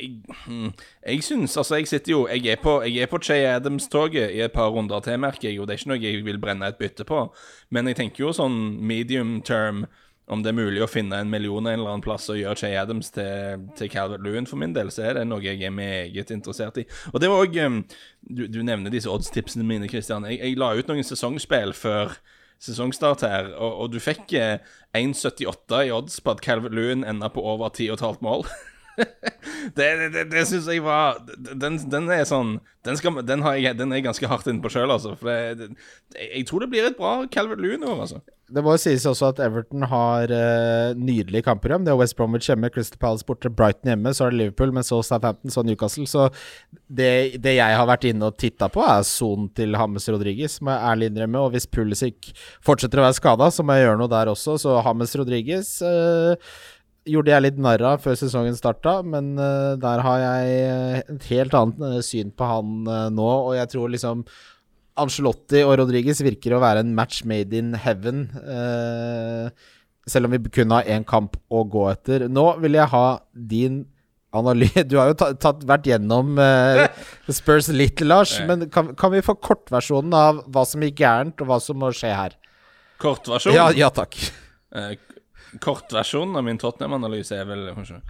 jeg, hmm, jeg syns Altså, jeg sitter jo Jeg er på, jeg er på Che Adams-toget i et par runder til, merker jeg, og det er ikke noe jeg vil brenne et bytte på. Men jeg tenker jo sånn medium term om det er mulig å finne en million en eller annen plass og gjøre Che Adams til, til Calvert Lewin for min del, så er det noe jeg er meget interessert i. Og det var òg du, du nevner disse oddstipsene mine, Christian. Jeg, jeg la ut noen sesongspill før sesongstart her, og, og du fikk eh, 1,78 i odds på at Calvert Lewin enda på over 10,5 mål. det det, det, syns jeg var Den, den er sånn Den, skal, den, jeg, den er jeg ganske hardt inne på sjøl, altså. For det, det, jeg tror det blir et bra Calvert Lewin år, altså. Det må jo sies også at Everton har uh, nydelige kampprogram. Det er West Bromwich hjemme, Crystal Palace borte, Brighton hjemme, så er det Liverpool, men så Southampton, så Newcastle. Så det, det jeg har vært inne og titta på, er sonen til Hammes Rodriguez, må jeg ærlig innrømme. Og hvis Pulisic fortsetter å være skada, så må jeg gjøre noe der også. Så Hammes Rodriguez uh, gjorde jeg litt narr av før sesongen starta, men uh, der har jeg et helt annet uh, syn på han nå, og jeg tror liksom Angelotti og Rodriguez virker å være en match made in heaven. selv om vi kun har én kamp å gå etter. Nå vil jeg ha din analyse Du har jo tatt, tatt, vært gjennom Spurs litt, Lars, men kan, kan vi få kortversjonen av hva som gikk gærent, og hva som må skje her? Kortversjon? Ja, ja takk. Eh, kortversjonen av min Tottenham-analyse er vel kanskje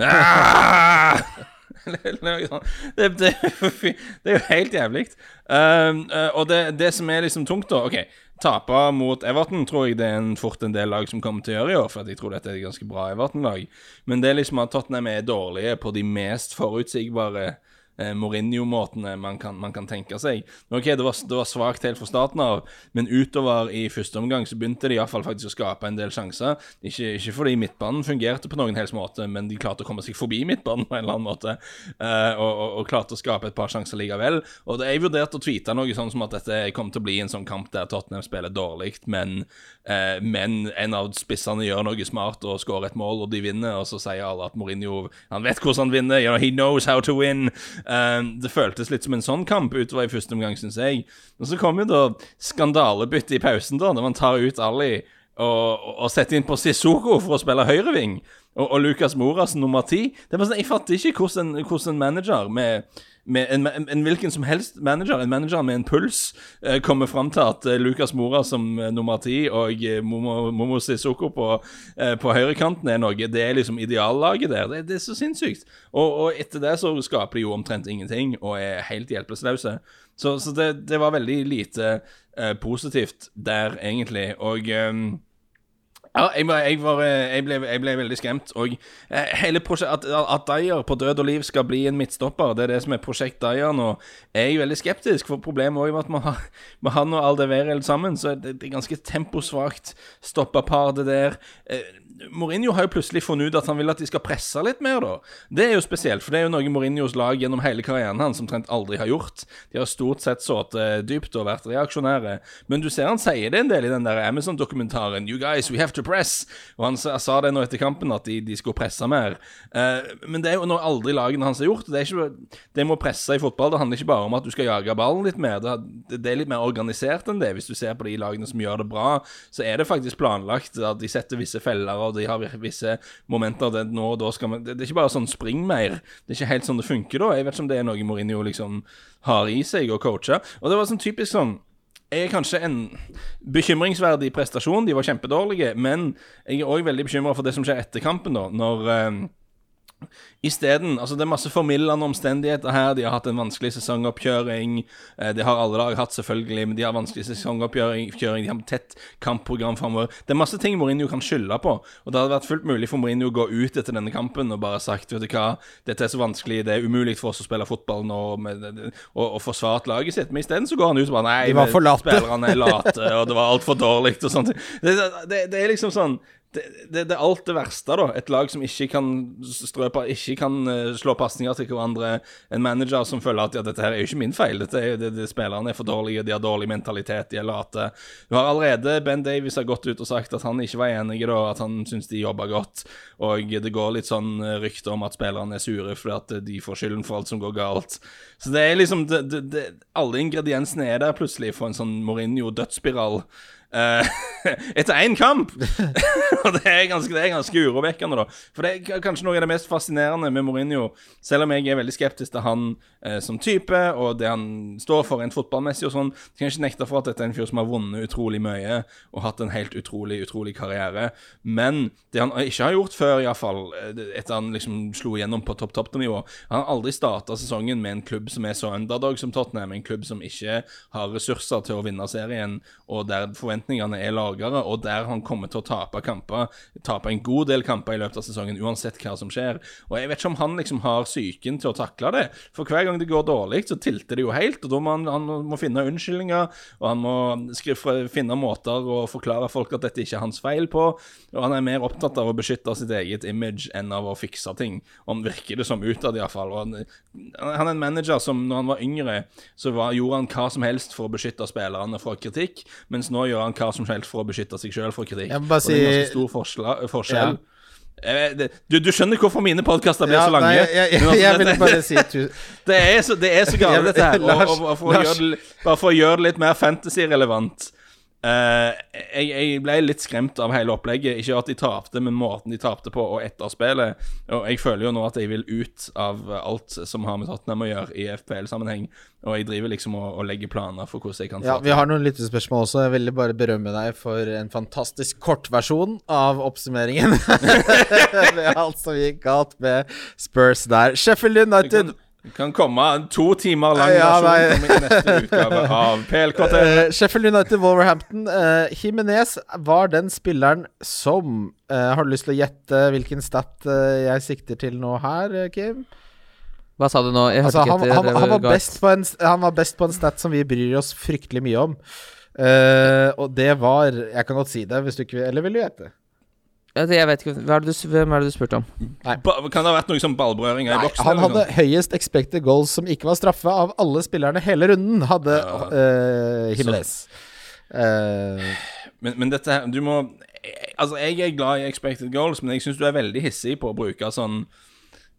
ah! det, det, det, er jo helt jævlig. Um, uh, og det, det som er liksom tungt, da OK, tape mot Everton tror jeg det er en, fort en del lag som kommer til å gjøre i år, for jeg tror dette er et ganske bra Everton-lag. Men det er liksom at Tottenham er dårlige på de mest forutsigbare eh, Mourinho-måtene man, man, kan tenke seg. Ok, Det var, det var svakt helt fra starten av, men utover i første omgang så begynte de iallfall faktisk å skape en del sjanser. Ikke, ikke fordi midtbanen fungerte på noen helst måte, men de klarte å komme seg forbi midtbanen på en eller annen måte, eh, og, og, og, klarte å skape et par sjanser likevel. Og Jeg vurderte å tweete noe sånn som at dette kom til å bli en sånn kamp der Tottenham spiller dårlig, men, eh, men en av spissene gjør noe smart og skårer et mål, og de vinner, og så sier alle at Mourinho han vet hvordan han vinner, you know, he knows how to win. Um, det føltes litt som en sånn kamp utover i første omgang, syns jeg. Og så kom jo da skandalebyttet i pausen, da, når man tar ut Ali og, og setter inn på Sissoko for å spille høyreving, og, og Lukas Moras nummer ti. Sånn, Jeg fatter ikke hvordan, hvordan en manager med med en, en, en, hvilken som helst manager, en manager med en puls, eh, kommer fram til at eh, Lukas Mora som eh, nummer ti og eh, Momo, Momo Sissoko på, eh, på høyrekanten er noe Det er liksom ideallaget der. Det, det er så sinnssykt. Og, og, etter det så skaper de jo omtrent ingenting og er helt hjelpeløse. Så, så det, det, var veldig lite eh, positivt der, egentlig. Og ja, jeg, jeg, var, jeg, ble, jeg, ble, veldig skremt. Og eh, hele at, at Dyer på død og liv skal bli en midtstopper, det er det som er prosjekt Dyer nå, Jeg er veldig skeptisk. For problemet også med at med, med han og Aldeverel sammen, så det, det er ganske temposvakt stoppapar, det der. Eh, Mourinho har jo plutselig funnet ut at han vil at de skal presse litt mer, da. Det er jo spesielt, for det er jo noe Mourinhos lag gjennom hele karrieren hans omtrent aldri har gjort. De har stort sett sittet dypt og vært reaksjonære. Men du ser han sier det en del i den der Amazon-dokumentaren. You guys, we have to press. Og han sa, det nå etter kampen, at de, de skulle presse mer. Uh, men det er jo noe aldri lagene hans har gjort. Det, ikke, det må presse i fotball. Det handler ikke bare om at du skal jage ballen litt mer. Det, det er litt mer organisert enn det. Hvis du ser på de lagene som gjør det bra, så er det faktisk planlagt at de setter visse feller og og de har visse momenter der nå man Det, det er ikke bare sånn spring mer. Det er ikke helt sånn det funker da. Jeg vet ikke om det er noe Mourinho liksom har i seg å coache. Og det var sånn typisk sånn jeg er kanskje en bekymringsverdig prestasjon. De var kjempedårlige. Men jeg er òg veldig bekymra for det som skjer etter kampen, da. Når eh, Isteden Altså, det er masse formildende omstendigheter her. De har hatt en vanskelig sesongoppkjøring. Eh, det har alle lag hatt, selvfølgelig, men de har vanskelig sesongoppkjøring. De har tett kampprogram framover. Det er masse ting Mourinho kan skylde på. Og det hadde vært fullt mulig for Mourinho å gå ut etter denne kampen og bare sagt Vet du hva, dette er så vanskelig, det er umulig for oss å spille fotball nå, med, og, og forsvare laget sitt. Men isteden så går han ut og bare Nei, spillerne er late, og det var altfor dårlig, og sånt. Det, det, det er liksom sånn det, det, er alt det verste, da. Et lag som ikke kan strøpe, ikke kan uh, slå pasninger til hverandre. En manager som føler at ja, dette her er jo ikke min feil. Dette er, det, det, Spillerne er for dårlige, de har dårlig mentalitet, de er late. Du har allerede Ben Davies har gått ut og sagt at han ikke var enig, da, at han syns de jobber godt. Og det går litt sånn uh, rykter om at spillerne er sure fordi at de får skylden for alt som går galt. Så det er liksom Alle ingrediensene er der plutselig for en sånn Mourinho-dødsspiral. Uh, etter én kamp! og det er, ganske, det er ganske urovekkende, da. For det er kanskje noe av det mest fascinerende med Mourinho, selv om jeg er veldig skeptisk til han uh, som type, og det han står for rent fotballmessig og sånn, kan jeg ikke nekte for at dette er en fyr som har vunnet utrolig mye og hatt en helt utrolig, utrolig karriere. Men det han ikke har gjort før, iallfall, eh, etter han liksom slo igjennom på topp-topp-nivå Han har aldri starta sesongen med en klubb som er så underdog som Tottenham, en klubb som ikke har ressurser til å vinne serien, og der forventer forventningene er lavere, og der han kommer til å tape kamper, tape en god del kamper i løpet av sesongen, uansett hva som skjer. Og Jeg vet ikke om han liksom har psyken til å takle det. For hver gang det går dårlig, så tilter det jo helt, og da må han, han må finne unnskyldninger, og han må skrive, finne måter å forklare folk at dette ikke er hans feil på. Og han er mer opptatt av å beskytte sitt eget image enn av å fikse ting. om virker det som utad, iallfall. Han, han er en manager som når han var yngre, så var, gjorde han hva som helst for å beskytte spillerne fra kritikk, mens nå gjør han hva som helst for å beskytte seg sjøl for kritikk. Jeg må bare si... Og det er ganske stor forskjell. forskjell. Ja. Du, du, skjønner hvorfor mine podkaster blir ja, så lange? Nei, jeg, jeg, jeg, jeg vil bare si det, er så, det er så galt, dette her. Og, og, og for det, bare for å gjøre det litt mer fantasy-relevant Uh, jeg, jeg, ble litt skremt av hele opplegget. Ikke at de tapte, men måten de tapte på, og etter spillet. Og jeg føler jo nå at jeg vil ut av alt som har med Tottenham å gjøre i FPL-sammenheng. Og jeg driver liksom og, og, legger planer for hvordan jeg kan Ja, Vi har noen lyttespørsmål også. Jeg ville bare berømme deg for en fantastisk kortversjon av oppsummeringen. med alt som gikk galt med Spurs der. Sheffield United det kan komme en to timer lang ja, versjon i neste utgave av PL-kvarteret. Uh, Sheffield United Wolverhampton. Uh, Jimenez var den spilleren som uh, Har du lyst til å gjette hvilken stat uh, jeg sikter til nå her, Kim? Hva sa du nå? Altså, han, han, han, var en, han, var best på en, stat som vi bryr oss fryktelig mye om. og det var Jeg kan godt si det, hvis du ikke vil Eller vil du gjette? Jeg vet ikke, er du, Hvem er det du spurte om? Ba, kan det ha vært noe som ballberøringer i boksen? Han hadde høyest expected goals som ikke var straffe av alle spillerne hele runden, hadde ja. uh, Jimenez. Uh, men, men, dette her Du må Altså, jeg er glad i expected goals, men jeg syns du er veldig hissig på å bruke sånn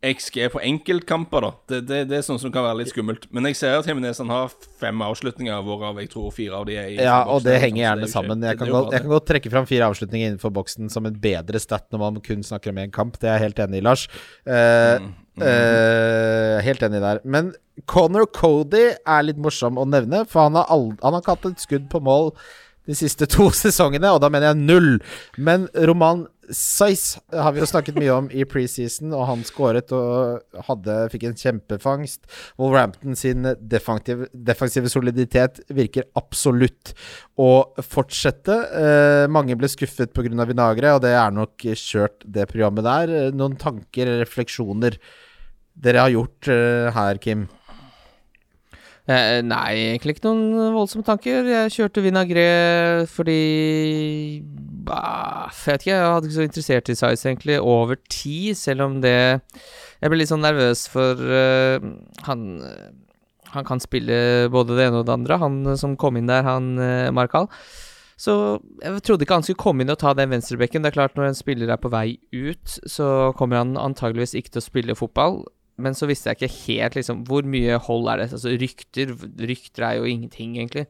XG på enkeltkamper, da. Det, det, det, er sånn som kan være litt skummelt. Men jeg ser at Jimenez har fem avslutninger, hvorav jeg tror fire av de er i Ja, og det henger gjerne sammen. Jeg kan, godt, jeg kan, godt, trekke fram fire avslutninger innenfor boksen som en bedre stat når man kun snakker om én kamp. Det er jeg helt enig i, Lars. Uh, mm. Mm. Uh, helt enig der. Men Connor Cody er litt morsom å nevne, for han har, han har ikke hatt et skudd på mål de siste to sesongene, og da mener jeg null. Men Roman Size har vi jo snakket mye om i preseason, og han skåret og hadde, fikk en kjempefangst. Wolverhampton sin defensive, defensive soliditet virker absolutt å fortsette. Eh, mange ble skuffet pga. Vinagre, og det er nok kjørt, det programmet der. Noen tanker, refleksjoner dere har gjort eh, her, Kim? Eh, nei, egentlig ikke noen voldsomme tanker. Jeg kjørte Vinagre fordi bah, Jeg vet ikke, jeg hadde ikke så interessert i size, egentlig, over tid, selv om det Jeg ble litt sånn nervøs for uh, han Han kan spille både det ene og det andre, han som kom inn der, han uh, Markal. Så jeg trodde ikke han skulle komme inn og ta den venstrebekken. Det er klart, når en spiller er på vei ut, så kommer han antageligvis ikke til å spille fotball men så visste jeg ikke helt liksom hvor mye hold er det. Altså rykter Rykter er jo ingenting, egentlig.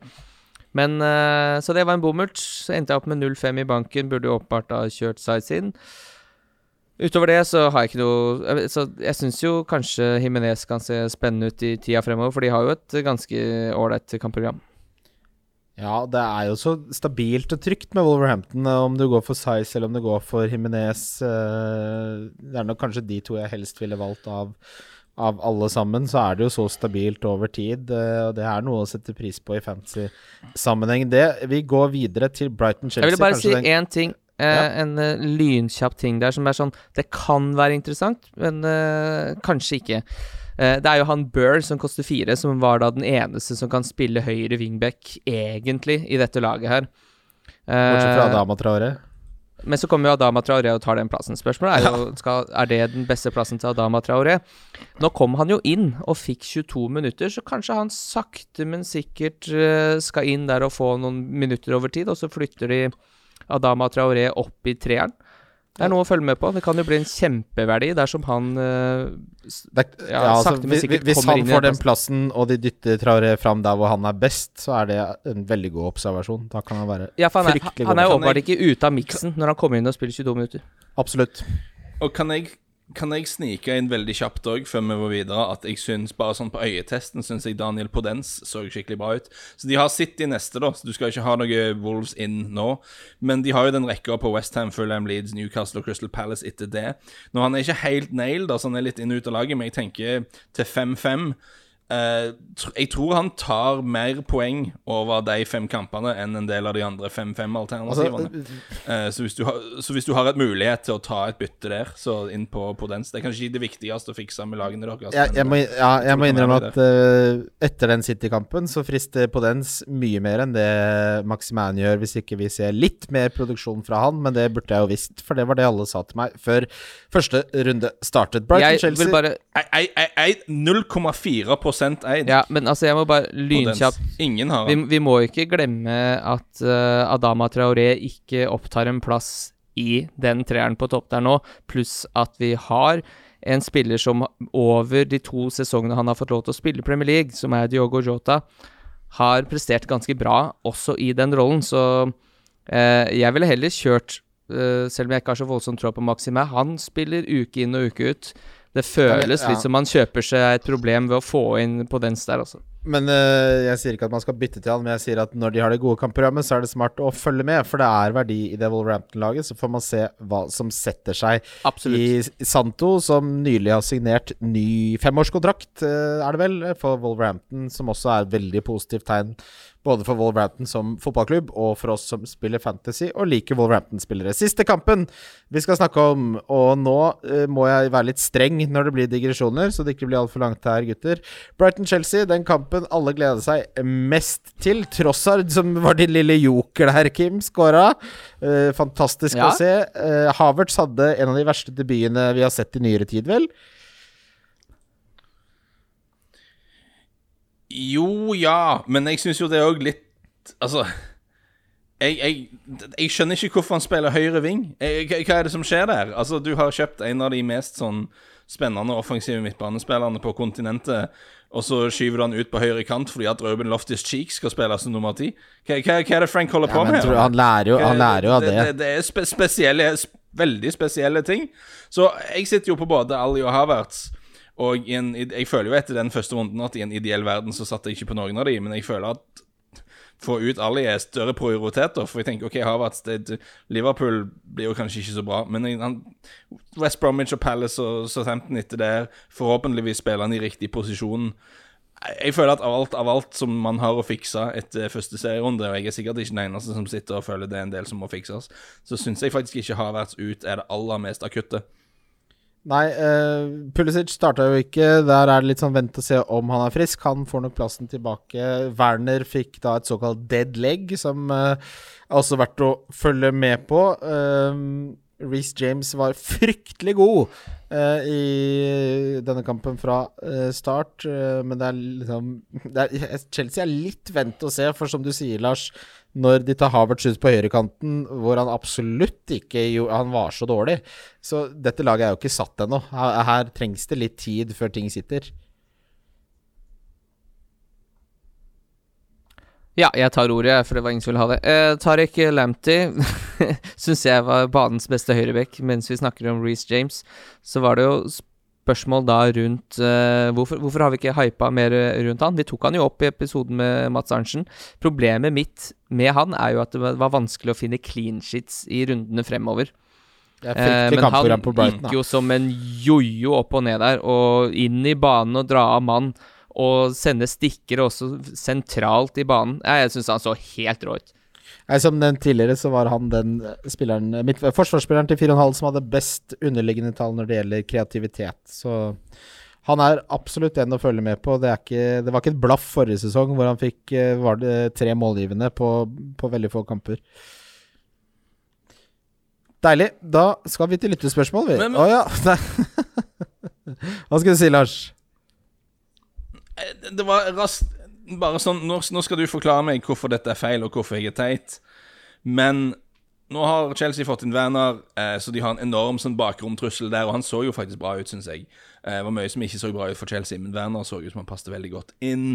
Men uh, Så det var en bommert. Så endte jeg opp med 0-5 i banken. Burde jo åpenbart ha kjørt size inn. Utover det så har jeg ikke noe Så jeg syns jo kanskje Himinez kan se spennende ut i tida fremover, for de har jo et ganske ålreit kampprogram. Ja, det er jo så stabilt og trygt med Wolverhampton, eh, om du går for Size eller om du går for Jimenez. eh, Det er nok kanskje de to jeg helst ville valgt av, av alle sammen. Så er det jo så stabilt over tid, eh, og det er noe å sette pris på i fantasy-sammenheng. Det Vi går videre til Brighton-Chelsea. Jeg vil bare si én ting. Ja. En lynkjapp ting der som er sånn Det kan være interessant, men kanskje ikke. Eh, det er jo han Burr som koster fire, som var da den eneste som kan spille høyre wingback, egentlig, i dette laget her. Bortsett fra Eh, Adama Traore. men så kommer jo Adama Traoré og tar den plassen. Spørsmålet er jo skal, er det den beste plassen til Adama Traoré. Nå kom han jo inn og fikk 22 minutter, så kanskje han sakte, men sikkert eh, skal inn der og få noen minutter over tid, og så flytter de Adama Traoré opp i treeren. Det er noe å følge med på. Det kan jo bli en kjempeverdi dersom han Det, er- Ja, ja, altså, sakte, men hvis, sikkert hvis kommer han Hvis han får den plassen, og de dytter Traoré fram der hvor han er best, så er det en veldig god observasjon. Da kan han være Ja, for han er, Fryktelig han er jo god. åpenbart ikke ute av miksen når han kommer inn og spiller 22 minutter. Absolutt. Og kan jeg, kan jeg snike inn veldig kjapt òg, før vi går videre, at jeg syns bare sånn på øyetesten syns jeg Daniel Podens så skikkelig bra ut. Så de har City neste, da, så du skal ikke ha noe Wolves inn nå. Men de har jo den rekka på Westham, Fulham, Leeds, Newcastle og Crystal Palace etter det. Nå Han er ikke helt nailed, altså han er litt inn og ut av laget, men jeg tenker til 5-5 eh, tr- jeg tror han tar mer poeng over de fem kampene enn en del av de andre 5-5-alternativene. Altså, Eh, så, hvis du har, så hvis du har et mulighet til å ta et bytte der, så inn på, på den Det er kanskje ikke det viktigste å fikse med lagene deres. jeg, jeg, må, ja, jeg må innrømme at uh, etter den City-kampen så frister Podens mye mer enn det Maximan gjør, hvis ikke vi ser litt mer produksjon fra han, men det burde jeg jo visst, for det var det alle sa til meg før første runde startet. Brighton-Chelsea vil bare jeg, jeg, jeg, 0,4 eid. Ja, men altså, jeg må bare lynkjapt Ingen har vi, vi må ikke glemme at uh, Adama Traoré ikke opptar en plass i den treeren på topp der nå, pluss at vi har en spiller som over de to sesongene han har fått lov til å spille Premier League, som er Diogo Jota, har prestert ganske bra også i den rollen, så uh, jeg ville heller kjørt Uh, Selv om jeg ikke har så voldsomt tro på Maxime, han spiller uke inn og uke ut. Det føles litt som man kjøper seg et problem ved å få inn på dens der, altså. Men øh, jeg sier ikke at man skal bytte til han, men jeg sier at når de har det gode kampprogrammet, så er det smart å følge med, for det er verdi i det Wolverhampton-laget. Så får man se hva som setter seg Absolutt. i Santo, som nylig har signert ny femårskontrakt, øh, er det vel, for Wolverhampton, som også er et veldig positivt tegn både for Wolverhampton som fotballklubb og for oss som spiller fantasy og liker Wolverhampton-spillere. Siste kampen vi skal snakke om, og nå øh, må jeg være litt streng når det blir digresjoner, så det ikke blir altfor langt her, gutter. Brighton-Chelsea, den kampen alle gleder seg mest til. Trossard, som var din lille joker der, Kim, skåra. Eh, fantastisk Ja. å se. Uh, Havertz hadde en av de verste debutene vi har sett i nyere tid, vel? Jo, ja, men jeg syns jo det er òg litt Altså jeg, jeg, jeg skjønner ikke hvorfor han spiller høyre ving. Jeg, hva er det som skjer der? Altså, Du har kjøpt en av de mest sånn spennende offensive midtbanespillerne på kontinentet, og så skyver du han ut på høyre kant fordi at Ruben Loftus Cheek skal spille som nummer ti. Hva, hva, hva er det Frank holder på Ja, med? han lærer jo, han lærer jo av det. Det, det er spe spesielle, sp veldig spesielle ting. Så jeg sitter jo på både Ali og Havertz. Og en, jeg føler jo etter den første runden at i en ideell verden så satt jeg ikke på noen av de, men jeg føler at få ut Ali er større prioriteter. For jeg tenker OK, Havertz det, Liverpool blir jo kanskje ikke så bra, men han, West Bromwich og Palace og Southampton etter der, forhåpentligvis spiller han i riktig posisjon. Jeg føler at av alt, av alt som man har å fikse etter første serierunde, og jeg er sikkert ikke den eneste som sitter og føler det er en del som må fikses, så syns jeg faktisk ikke Havertz ut er det aller mest akutte. Nei, uh, Pulisic starta jo ikke. Der er det litt sånn vent og se om han er frisk. Han får nok plassen tilbake. Werner fikk da et såkalt dead leg, som uh, er også verdt å følge med på. Uh, Reece James var fryktelig god uh, i denne kampen fra uh, start, uh, men det er liksom det er, Chelsea er litt vent og se, for som du sier, Lars, når de tar Havertz ut på høyrekanten, hvor han absolutt ikke Han var så dårlig. Så dette laget er jo ikke satt ennå. Her, her trengs det litt tid før ting sitter. Ja, jeg tar ordet, for det var ingen som ville ha det. Eh, Tariq Lamptey syns jeg var banens beste høyrebekk. Mens vi snakker om Reece James, så var det jo spørsmål da rundt uh, hvorfor, hvorfor, har vi ikke hypa mer rundt han? Vi tok han jo opp i episoden med Mats Arntzen. Problemet mitt med han er jo at det var vanskelig å finne clean shits i rundene fremover. Uh, men han gikk jo som en jojo opp og ned der, og inn i banen og dra av mann og sende stikker også sentralt i banen. Jeg syns han så helt rå ut. Som nevnt tidligere, så var han den spilleren mitt, forsvarsspilleren til 4,5 som hadde best underliggende tall når det gjelder kreativitet. Så han er absolutt en å følge med på. Det, ikke, det var ikke et blaff forrige sesong hvor han fikk eh, var det tre målgivende på, på veldig få kamper. Deilig. Da skal vi til lyttespørsmål, vi. Å oh, ja. Hva skal du si, Lars? Eh, det var raskt Bare sånn nå, nå, skal du forklare meg hvorfor dette er feil, og hvorfor jeg er teit. Men nå har Chelsea fått inn Werner, eh, så de har en enorm sånn bakromtrussel der. Og han så jo faktisk bra ut, syns jeg. Eh, det var mye som ikke så bra ut for Chelsea, men Werner så ut som han passet veldig godt inn.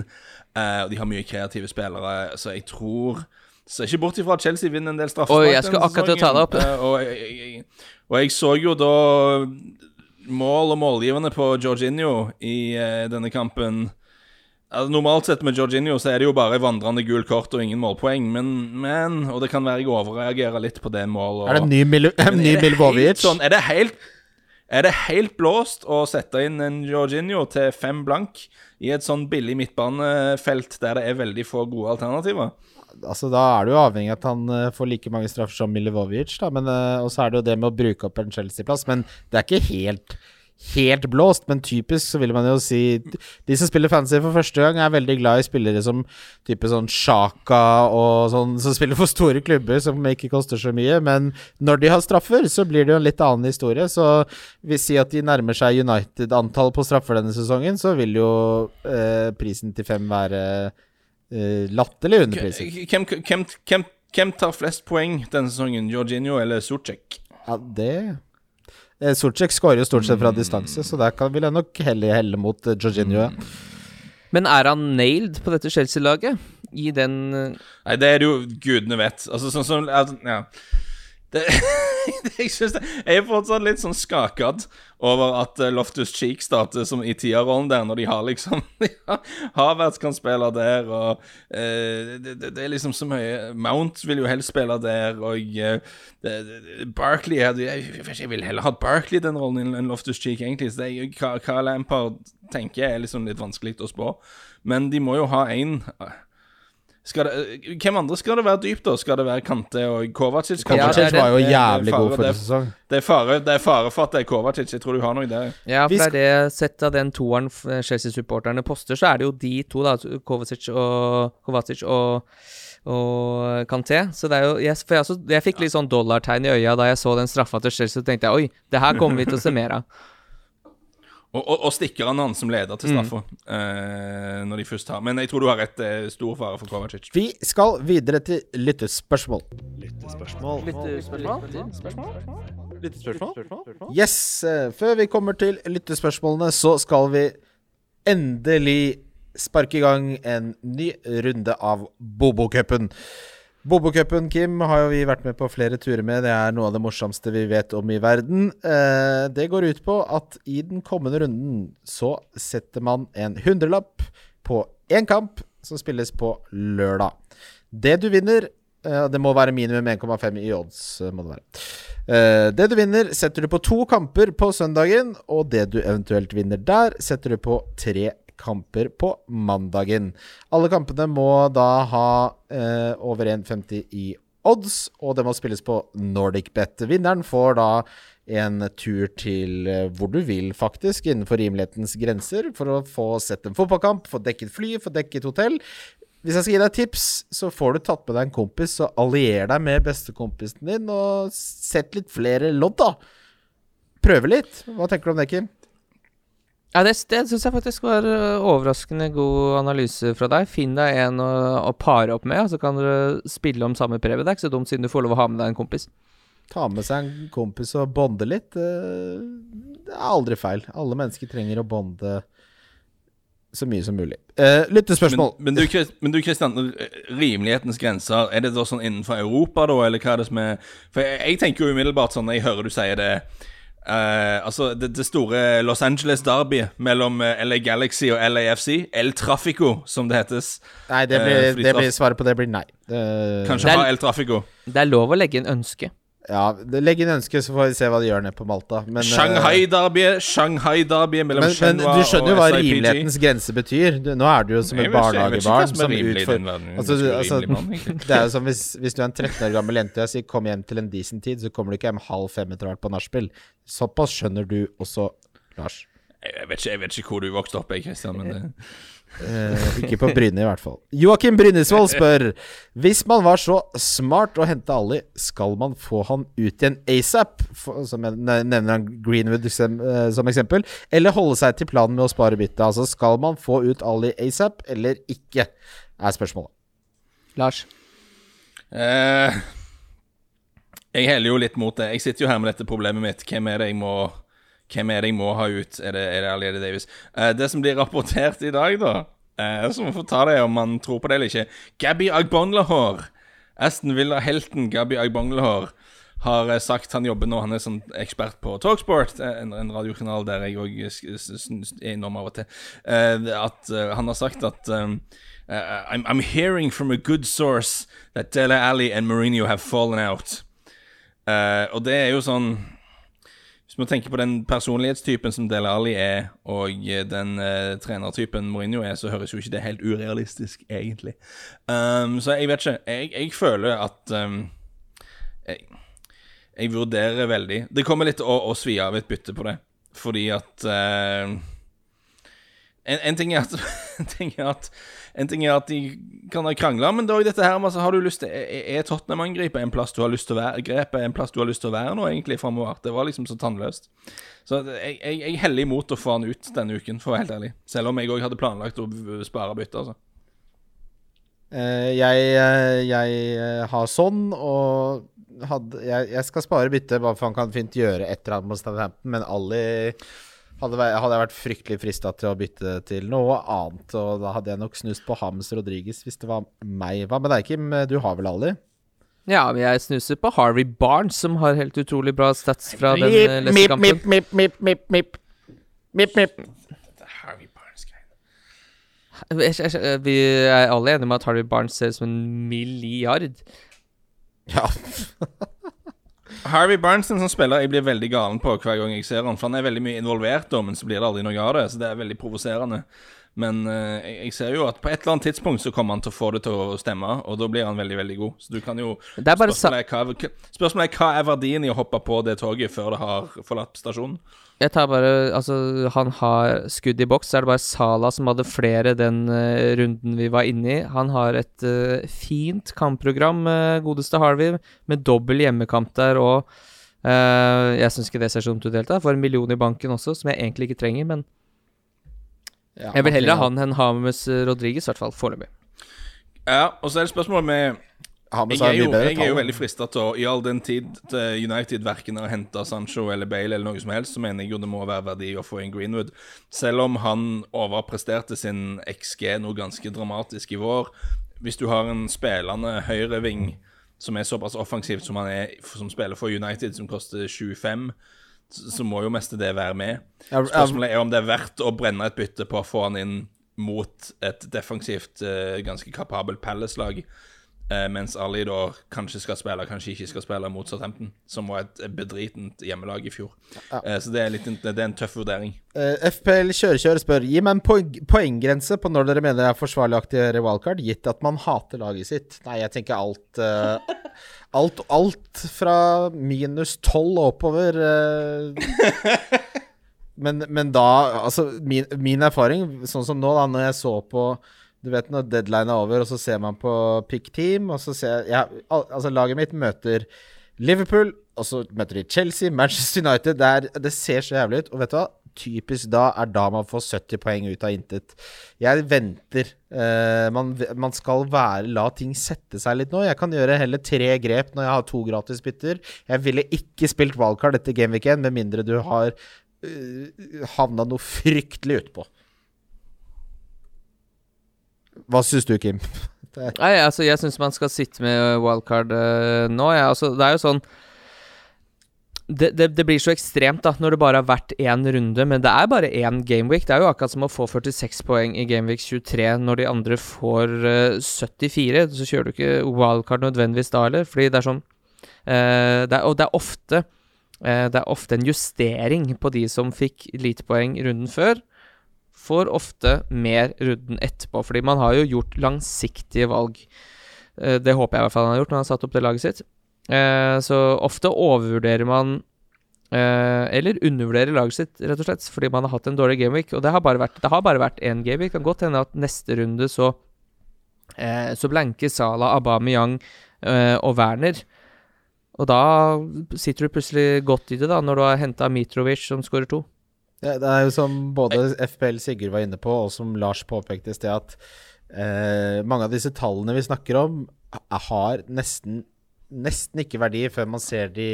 Eh, og de har mye kreative spillere, så jeg tror Så ikke bort ifra at Chelsea vinner en del straffer. Oi, jeg skal akkurat ta det opp. Og, jeg, jeg, og jeg så jo da mål og målgivende på Jorginho i denne kampen. Altså, normalt sett med Jorginho så er det jo bare vandrende gul kort og ingen målpoeng, men, men Og det kan være jeg overreagerer litt på det målet. Er det ny, Mil ny Milvovic? Sånn, er, det helt, er det helt blåst å sette inn en Jorginho til fem blank i et sånn billig midtbanefelt der det er veldig få gode alternativer? Altså, Da er det jo avhengig av at han uh, får like mange straffer som Milivovic. da, men, Og så er det jo det med å bruke opp en Chelsea-plass, men det er ikke helt helt blåst, men typisk så vil man jo si De som spiller fancy for første gang, er veldig glad i spillere som type sånn Sjaka og sånn, som spiller for store klubber som ikke koster så mye. Men når de har straffer, så blir det jo en litt annen historie. Så hvis si at de nærmer seg United-antall på straffer denne sesongen, så vil jo eh, prisen til fem være eh, latterlig underpriset. Hvem, tar flest poeng denne sesongen? Jorginho eller Sucek? Ja, det Eh, Sorcek skårer jo stort sett fra distanse, så der kan, vil jeg nok helle, helle mot uh, Jorginho. Mm. Men er han nailed på dette Chelsea-laget? I den uh... Nei, det er det jo gudene vet. Altså sånn som Ja. Det, jeg, synes det, jeg er fortsatt litt sånn skakad over at uh, Loftus Cheek starter som i tierrollen der, når de har liksom ja, Havertz kan spille der, og eh, det, det, er liksom så mye Mount vil jo helst spille der, og eh, Barkley jeg, jeg, vil heller ha Barkley den rollen enn Loftus Cheek, egentlig. Så det, er, hva, hva Lampard tenker jeg er liksom litt vanskelig å spå. Men de må jo ha én det, eh, hvem andre skal det være dypt, da? Skal det være Kante og Kovacic? Kovacic var jo jævlig god forrige sesong. Det er, fare, det er fare for at det er Kovacic. Jeg tror du har noe der. Ja, for det er det sett av den toeren Chelsea-supporterne poster, så er det jo de to, da. Kovacic og, Kovacic og, og Kanté. Så det er jo jeg, for jeg, jeg fikk litt sånn dollartegn i øya da jeg så den straffa til Chelsea, så tenkte jeg oi, det her kommer vi til å se mer av. Og, og, og han hans som leder til straffa, mm. eh, når de først har Men jeg tror du har rett. Uh, stor fare for Kovacic. Vi skal videre til lyttespørsmål. Lyttespørsmål? Lyttespørsmål? Lyttespørsmål? Yes. Uh, før vi kommer til lyttespørsmålene, så skal vi endelig sparke i gang en ny runde av Bobo-cupen. Bobokupen, Kim, har jo vi vært med på flere turer med. Det er noe av det morsomste vi vet om i verden. Eh, det går ut på at i den kommende runden så setter man en hundrelapp på én kamp som spilles på lørdag. Det du vinner eh, Det må være minimum 1,5 i odds, eh, må det være. Det du vinner, setter du på to kamper på søndagen, og det du eventuelt vinner der, setter du på tre kamper på mandagen. Alle kampene må da ha eh, over 1,50 i odds, og det må spilles på Nordic Bet. Vinneren får da en tur til eh, hvor du vil, faktisk, innenfor rimelighetens grenser, for å få sett en fotballkamp, få dekket fly, få dekket hotell. Hvis jeg skal gi deg tips, så får du tatt med deg en kompis, så allier deg med bestekompisen din, og sett litt flere lodd, da. Prøve litt. Hva tenker du om det, Kim? Ja, Det, det syns jeg faktisk var øh, overraskende god analyse fra deg. Finn deg en å, å pare opp med, og så kan dere spille om samme premie. Det er ikke så dumt, siden du får lov å ha med deg en kompis. Ta med seg en kompis og bonde litt. Øh, det er aldri feil. Alle mennesker trenger å bonde så mye som mulig. Uh, lyttespørsmål. Men, men, du, r- rimelighetens grenser, er det da sånn innenfor Europa, da, eller hva er det som er For jeg, jeg tenker jo umiddelbart sånn når jeg hører du sier det eh, Altså, det, det store Los Angeles Derby mellom eh, LA Galaxy og LAFC, El Trafico, som det hetes. Nei, det blir, uh, det blir, svaret på det blir nei. Det- Kanskje Det er- ha El Trafico. Det er lov å legge inn ønske. Ja, Legg inn ønske, så får vi se hva de gjør nede på Malta. Men, eh, Shanghai-derby Shanghai-derby mellom men, men du skjønner jo hva rimelighetens grense betyr. Du, nå er du jo som et barnehagebarn som er verden. Altså, altså, det er jo som hvis, hvis du er en 13 år gammel jente og jeg sier 'kom hjem til en decent tid', så kommer du ikke hjem halv fem etter hvert på nachspiel. Såpass skjønner du også, Lars. Jeg vet, ikke, jeg vet ikke hvor du vokste opp, jeg, Christian, men det Eh, ikke på Bryne, i hvert fall. Joakim Brynesvold spør Hvis man var så smart å hente Ali, skal man få han ut igjen asap? For- Som jeg nevner han Greenwood som, eh, som eksempel. Eller holde seg til planen med å spare byttet? Altså, skal man få ut Ali asap, eller ikke? Er spørsmålet. Lars. Eh, Jeg heller jo litt mot det. Jeg sitter jo her med dette problemet mitt. Hvem er det jeg må Hvem er det jeg må ha ut? Er det, er det Ali, det Davis? Eh, det som blir rapportert i dag, da uh, Så må vi få ta det om man tror på det eller ikke. Gabby Agbonlahor. Aston Villa-helten Gabby Agbonlahor har eh, sagt han jobber nå, han er sånn ekspert på Talksport, en, en radiokanal der jeg òg er innom av og til, at han har sagt at um, uh, I'm, I'm hearing from a good source that Dele Alli and Mourinho have fallen out. Uh, og det er jo sånn Hvis man tenker på den personlighetstypen som Dele Alli er, og eh, den uh, trenertypen Mourinho er, så høres jo ikke det helt urealistisk, egentlig. Um, så jeg vet ikke. Jeg, jeg føler at um, jeg, jeg vurderer veldig Det kommer litt å, å svi av et bytte på det, fordi at uh, en, en, ting er at, en ting er at En ting er at de kan ha krangla, men det er også dette her altså, Har du lyst til Er er Tottenham-angrepet en plass du har lyst til å være grepet en plass du har lyst til å være nå, egentlig, framover? Det var liksom så tannløst. Så jeg, jeg, jeg heller imot å få han ut denne uken, for å være helt ærlig. Selv om jeg òg hadde planlagt å spare bytte, altså. Eh, jeg, eh, jeg eh, har sånn, og hadde, jeg, skal spare byttet, bare for han kan fint gjøre et eller annet mot Southampton, men Ali hadde, hadde jeg vært fryktelig frista til å bytte til noe annet, og da hadde jeg nok snust på Hams Rodriguez hvis det var meg. Hva med deg, Kim? Du har vel Ali? Ja, men jeg snuser på Harvey Barnes, som har helt utrolig bra stats fra den lesekampen. Leicester-kampen. mip, mip, mip, mip. Mip, mip. Harvey Barnes-greien. Jeg- jeg- jeg- Vi er alle enige om at Harvey Barnes ser ut som en milliard. Ja. Harvey Barnson som spiller jeg blir veldig galen på hver gang jeg ser han For han er veldig mye involvert, men så blir det aldri noe av det. Så det er veldig provoserende. Men uh, jeg, ser jo at på et eller annet tidspunkt så kommer han til å få det til å stemme, og da blir han veldig, veldig god. Så du kan jo sa Spørsmålet er, hva, spørsmålet er hva er verdien i å hoppe på det toget før det har forlatt stasjonen? Jeg tar bare Altså, han har skudd i boks, så er det bare Sala som hadde flere den uh, runden vi var inne i. Han har et uh, fint kampprogram, godeste Harvey, med dobbel hjemmekamp der, og jeg syns ikke det ser sånn ut i det hele tatt. Får en million i banken også, som jeg egentlig ikke trenger, men Ja, jeg vil heller ha han. han enn Hames Rodriguez, i hvert fall foreløpig. Ja, og så er det spørsmålet med Hames Jeg er jo, jeg er jo veldig frista til å I all den tid United verken har henta Sancho eller Bale eller noe som helst, så mener jeg jo det må være verdi å få inn Greenwood. Selv om han overpresterte sin XG noe ganske dramatisk i vår. Hvis du har en spillende høyreving som er såpass offensivt som han er, som spiller for United, som koster 25, så, må jo mest det være med. Spørsmålet er om det er verdt å brenne et bytte på å få han inn mot et defensivt, eh, ganske kapabelt Palace-lag. Eh, mens Ali da kanskje skal spille, kanskje ikke skal spille mot Southampton, som var et bedritent hjemmelag i fjor. Ja. så det er, litt, det er en tøff vurdering. Eh, FPL Kjørekjør spør Gi meg en poeng poenggrense på når dere mener det er forsvarlig å aktivere wildcard, gitt at man hater laget sitt. Nei, jeg tenker alt eh, Alt, alt fra minus tolv oppover. eh. men, men da Altså, min, min erfaring, sånn som nå, da, når jeg så på du vet når deadline er over, og så ser man på pick team, og så ser ja, Altså, laget mitt møter Liverpool, og så møter de Chelsea, Manchester United. Det, det ser så jævlig ut. Og vet du hva? Typisk da er da man får 70 poeng ut av intet. Jeg venter. Uh, man, man skal være La ting sette seg litt nå. Jeg kan gjøre heller tre grep når jeg har to gratisbytter. Jeg ville ikke spilt wildcard etter gameweekend, 1 med mindre du har uh, havna noe fryktelig utpå. Hva syns du, Kim? Nei, altså, jeg syns man skal sitte med wildcard uh, nå. Ja. Altså, det er jo sånn det, det, det, blir så ekstremt da når det bare har vært én runde, men det er bare én gameweek. Det er jo akkurat som å få 46 poeng i gameweek 23 når de andre får uh, 74. Så kjører du ikke wildcard nødvendigvis da heller, fordi det er sånn uh, det er, Og det er ofte uh, Det er ofte en justering på de som fikk lite poeng runden før. Får ofte mer runden etterpå, fordi man har jo gjort langsiktige valg. det håper jeg i hvert fall han har gjort når han har satt opp det laget sitt. Eh, så ofte overvurderer man eh, eller undervurderer laget sitt, rett og slett, fordi man har hatt en dårlig gameweek. Og det har bare vært, det har bare vært én gameweek. Kan godt hende at neste runde så eh, Så blanker Salah, Aubameyang eh, og Werner. Og da sitter du plutselig godt i det, da, når du har henta Mitrovic som skårer to. Ja, det er jo som både FPL Sigurd var inne på, og som Lars påpekte i sted, at eh, mange av disse tallene vi snakker om, har nesten nesten ikke verdi før man ser de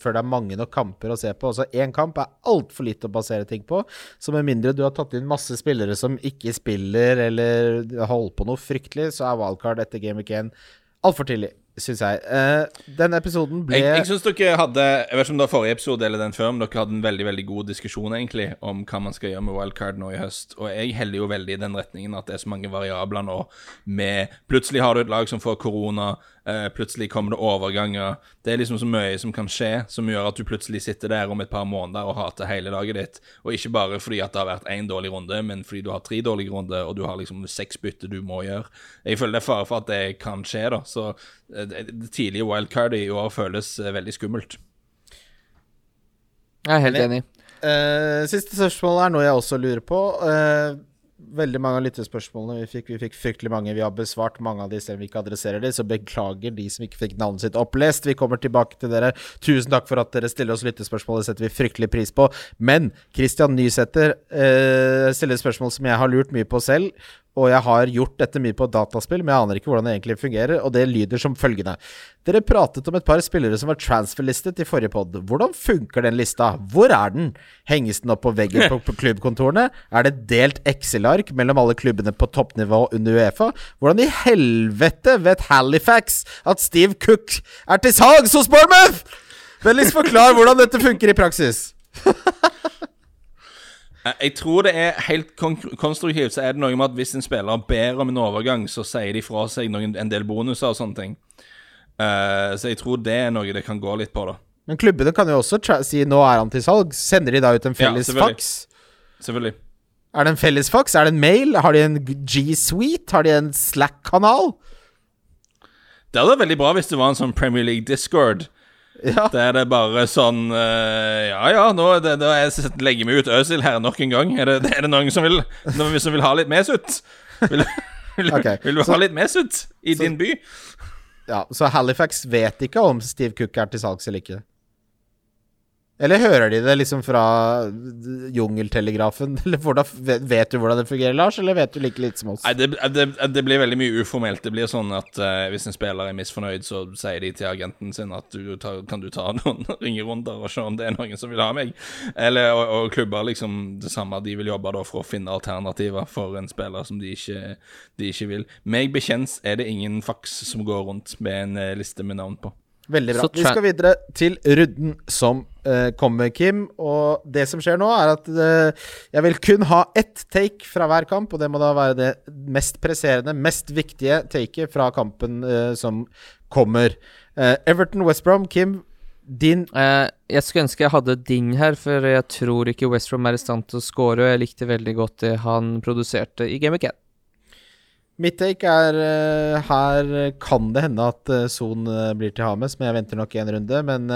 Før det er mange nok kamper å se på. Altså Én kamp er altfor lite å basere ting på. Så med mindre du har tatt inn masse spillere som ikke spiller, eller holder på noe fryktelig, så er wildcard etter Game Week 1 altfor tidlig syns jeg. Uh, denne episoden ble Jeg, jeg syns dere hadde Jeg vet ikke om det var forrige episode eller den før, men dere hadde en veldig veldig god diskusjon egentlig om hva man skal gjøre med wildcard nå i høst. Og jeg heller jo veldig i den retningen at det er så mange variabler nå med Plutselig har du et lag som får korona, uh, plutselig kommer det overganger. Det er liksom så mye som kan skje, som gjør at du plutselig sitter der om et par måneder og hater hele laget ditt. Og ikke bare fordi at det har vært én dårlig runde, men fordi du har tre dårlige runder, og du har liksom seks bytter du må gjøre. Jeg føler det er fare for at det kan skje, da. Så uh, det tidlige wildcardet i år føles eh, veldig skummelt. Jeg er helt enig. Uh, siste spørsmål er noe jeg også lurer på. Uh, veldig mange av lyttespørsmålene vi fikk, vi fikk fryktelig mange. Vi har besvart mange av de selv om vi ikke adresserer de, så beklager de som ikke fikk navnet sitt opplest. Vi kommer tilbake til dere. Tusen takk for at dere stiller oss lyttespørsmål, det setter vi fryktelig pris på. Men Christian Nysæter eh, stiller spørsmål som jeg har lurt mye på selv, og jeg har gjort dette mye på dataspill, men jeg aner ikke hvordan det egentlig fungerer, og det lyder som følgende. Dere pratet om et par spillere som var transferlistet i forrige pod. Hvordan funker den lista? Hvor er den? Henges den opp på veggen på, klubbkontorene? Er det delt Excel-ark mellom alle klubbene på toppnivå under Uefa? Hvordan i helvete vet Halifax at Steve Cook er til salgs hos Bournemouth? Vennligst forklar hvordan dette funker i praksis. Eh, jeg tror det er helt konstruktivt. Så er det noe med at hvis en spiller ber om en overgang, så sier de fra seg noen, en del bonuser og sånne ting. Uh, så jeg tror det er noe det kan gå litt på, da. Men klubbene kan jo også si 'nå er han til salg'. Sender de da ut en felles ja, selvfølgelig. fax? Selvfølgelig. Er det en felles fax? Er det en mail? Har de en G-Suite? Har de en Slack-kanal? Det hadde vært veldig bra hvis det var en sånn Premier League Discord ja. Det er bare sånn uh, Ja ja, nå det, det, jeg legger meg ut Øsil her nok en gang. Er det, er det noen som vil, noen som vil ha litt Mesut? Vil, vil, okay. vil, du ha litt Mesut i så, din by? Ja, Så Halifax vet ikke om Steve Cook er til salgs eller ikke? Eller hører de det liksom fra jungeltelegrafen? Eller hvordan, vet du hvordan det fungerer, Lars, eller vet du like litt som oss? Nei, det, det, det, blir veldig mye uformelt. Det blir sånn at uh, hvis en spiller er misfornøyd, så sier de til agenten sin at du tar, kan du ta noen ringerunder og se om det er noen som vil ha meg. Eller, og, og, klubber liksom det samme. De vil jobbe da for å finne alternativer for en spiller som de ikke, de ikke vil. Meg bekjent er det ingen faks som går rundt med en uh, liste med navn på. Veldig bra. Vi skal videre til runden som uh, kommer, Kim. Og det som skjer nå, er at uh, jeg vil kun ha ett take fra hver kamp. Og det må da være det mest presserende, mest viktige taket fra kampen uh, som kommer. Everton West Brom, Kim. Din Jeg skulle ønske jeg hadde Ding her, for jeg tror ikke West Brom er i stand til å score. Og jeg likte veldig godt det han produserte i Game of 1. Mitt take er uh, Her kan det hende at uh, Son uh, blir til Hames, men jeg venter nok en runde. Men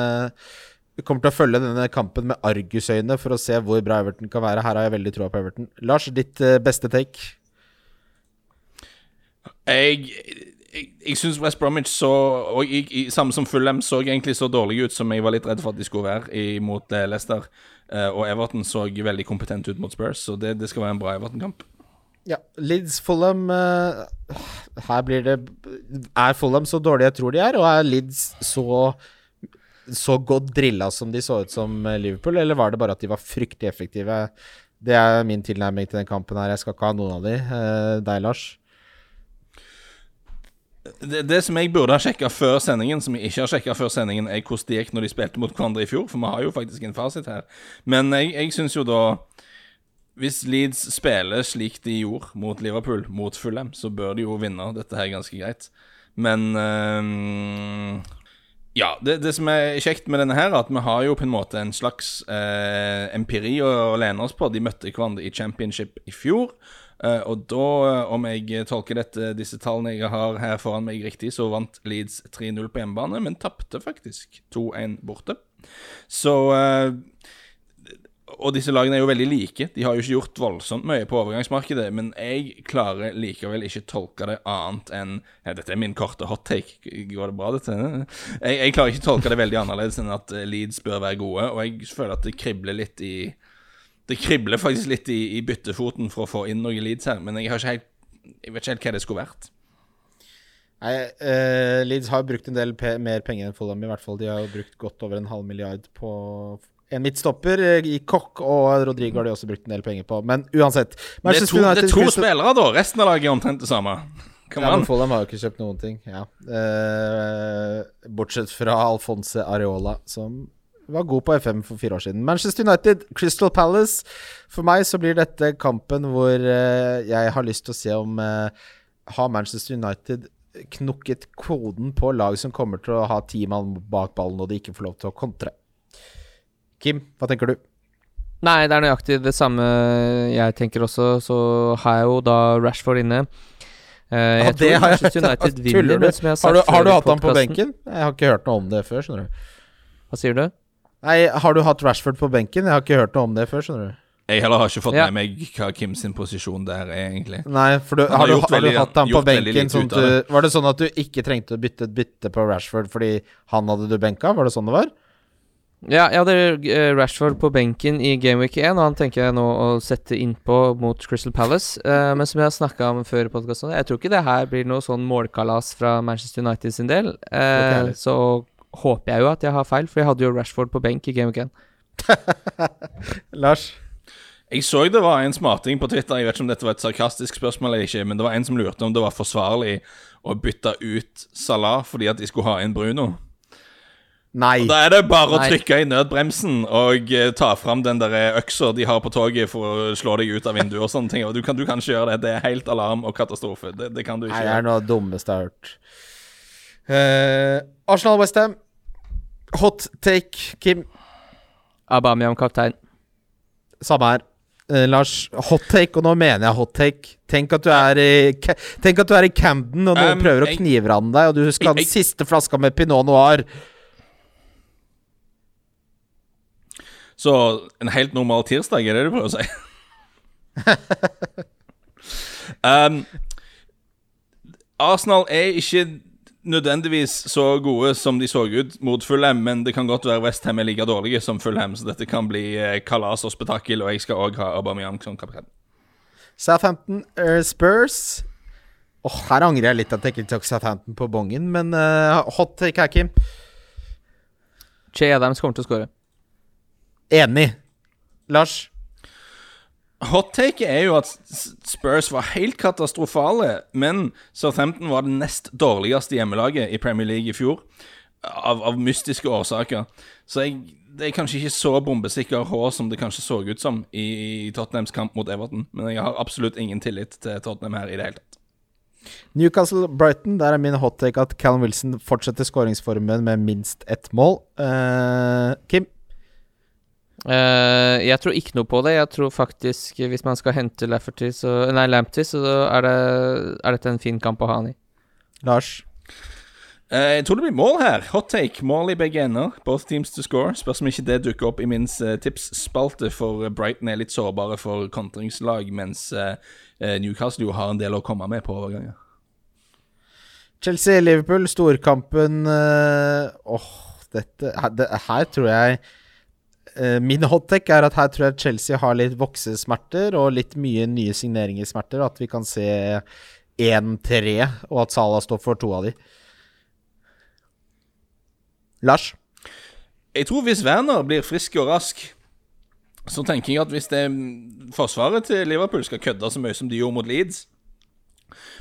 vi kommer til å følge denne kampen med argusøyne for å se hvor bra Everton kan være. Her har jeg veldig troa på Everton. Lars, ditt beste take? Jeg jeg, jeg syns West Bromwich så og jeg, Samme som Fulham så egentlig så dårlig ut som jeg var litt redd for at de skulle være mot Leicester. og Everton så veldig kompetent ut mot Spurs, så det, det skal være en bra Everton-kamp. Ja, Leeds Fulham uh, Her blir det Er Fulham så dårlige jeg tror de er, og er Leeds så så godt drilla som de så ut som eh, Liverpool, eller var det bare at de var fryktelig effektive? Det er min tilnærming til den kampen her. Jeg skal ikke ha noen av de. Uh, deg, Lars? det, det som jeg burde ha sjekka før sendingen, som jeg ikke har sjekka før sendingen, er hvordan det gikk når de spilte mot hverandre i fjor, for vi har jo faktisk en fasit her. Men jeg, jeg syns jo da Hvis Leeds spiller slik de gjorde mot Liverpool, mot Fulham, så bør de jo vinne dette her ganske greit. Men øhm, ja, det, det, som er kjekt med denne, her, er at vi har jo på en måte en slags eh, empiri å lene oss på. De møtte hverandre i championship i fjor. Uh, og da, om jeg tolker dette, disse tallene jeg har her foran meg riktig, så vant Leeds 3-0 på hjemmebane, men tapte faktisk 2-1 borte. Så uh, Og disse lagene er jo veldig like. De har jo ikke gjort voldsomt mye på overgangsmarkedet, men jeg klarer likevel ikke tolke det annet enn ja, Dette er min korte hot take. Går det bra, dette? Jeg, jeg klarer ikke tolke det veldig annerledes enn at Leeds bør være gode, og jeg føler at det kribler litt i det kribler faktisk litt i, i, byttefoten for å få inn noen Leeds her, men jeg, helt, jeg vet ikke helt hva det skulle vært. Nei, uh, Leeds har brukt en del pe mer penger enn Fulham, i hvert fall. De har brukt godt over en halv milliard på en midtstopper. Eh, I Kokk og Rodrigo har de også brukt en del penger på, men uansett Det er to, det er to spillere, da. Resten av laget er omtrent det samme. Come ja, Fulham har jo ikke kjøpt noen ting. Ja. Uh, bortsett fra Alfonse Areola, som var god på FM for fire år siden. Manchester United, Crystal Palace. For meg så blir dette kampen hvor uh, jeg har lyst til å se om uh, Har Manchester United knukket koden på lag som kommer til å ha ti mann bak ballen, og de ikke får lov til å kontre? Kim, hva tenker du? Nei, det er nøyaktig det samme jeg tenker også. Så har jeg jo da Rashford inne. Uh, jeg ja, tror Manchester United vinner, men som jeg har sagt Har du, har du hatt ham på benken? Jeg har ikke hørt noe om det før, skjønner du. Hva sier du? Nei, Har du hatt Rashford på benken? Jeg har ikke hørt noe om det før. skjønner du Jeg heller har ikke fått ja. med meg hva Kim sin posisjon der er, egentlig. Nei, for du, har, har, du, har veldig, du hatt ham på benken sånn du, Var det sånn at du ikke trengte å bytte et bytte på Rashford fordi han hadde du benka? Var det sånn det var? Ja, jeg hadde uh, Rashford på benken i Gameweek 1, og han tenker jeg nå å sette innpå mot Crystal Palace. Uh, men som jeg har snakka om før i podkasten, jeg tror ikke det her blir noe sånn målkalas fra Manchester United sin del. Uh, så håper jeg jo at jeg har feil, for jeg hadde jo Rashford på benk i Game of 1. Lars? Jeg så det var en smarting på Twitter, jeg vet ikke om dette var et sarkastisk spørsmål eller ikke, men det var en som lurte om det var forsvarlig å bytte ut Salah fordi at de skulle ha inn Bruno. Nei. Og da er det bare å trykke i nødbremsen og uh, ta fram den der eh, øksa de har på toget for å slå deg ut av vinduet og sånne ting. Og du kan, du kan ikke gjøre det. Det er helt alarm og katastrofe. Det, det kan du ikke Nei, det er noe dummeste jeg har hørt. Uh, Arsenal Westham. Hot take, Kim. Aubameyang kaptein. Samme her. Uh, Lars, hot take, og nå mener jeg hot take. Tenk at du er i, tenk at du er i Camden, og noen um, prøver å knivranne deg, og du skal ha den siste flaska med Pinot Noir. Så en helt normal tirsdag, er det du prøver å si? um, Arsenal er ikke nødvendigvis så gode som de så ut mot Fulham, men det kan godt være Westham er like dårlige som Fulham, så dette kan bli eh, kalas og spetakkel, og jeg skal òg ha Aubameyang som kaptein. Southampton uh, Spurs oh, Her angrer jeg litt at jeg ikke tok Southampton på bongen, men uh, hot take her, Kim. Che Adams kommer til å skåre. Enig. Lars? Hot take er jo at Spurs var helt katastrofale, men Southampton var det nest dårligste hjemmelaget i Premier League i fjor. Av, av mystiske årsaker. Så jeg, det er kanskje ikke så bombesikker H som det kanskje så ut som i, i Tottenhams kamp mot Everton. Men jeg har absolutt ingen tillit til Tottenham her i det hele tatt. Newcastle-Brighton, der er min hot take at Callum Wilson fortsetter skåringsformen med minst ett mål. Uh, Kim? Uh, jeg tror ikke noe på det. Jeg tror faktisk hvis man skal hente Lafferty, så Nei, Lamptey, så er, det, er dette en fin kamp å ha han i. Lars? Uh, jeg tror det blir mål her. Hot take. Mål i begge ender. Both teams to score. Spørs om ikke det dukker opp i min uh, tipsspalte, for Brighton er litt sårbare for kontringslag, mens Newcastle jo har en del å komme med på overganger. Chelsea-Liverpool, storkampen Åh, oh, dette det, Her tror jeg min hottech er at her tror jeg Chelsea har litt voksesmerter og litt mye nye signeringssmerter. At vi kan se 1-3, og at Salah står for to av de. Lars? Jeg tror hvis Werner blir frisk og rask, så tenker jeg at hvis det forsvaret til Liverpool skal kødde så mye som de gjorde mot Leeds,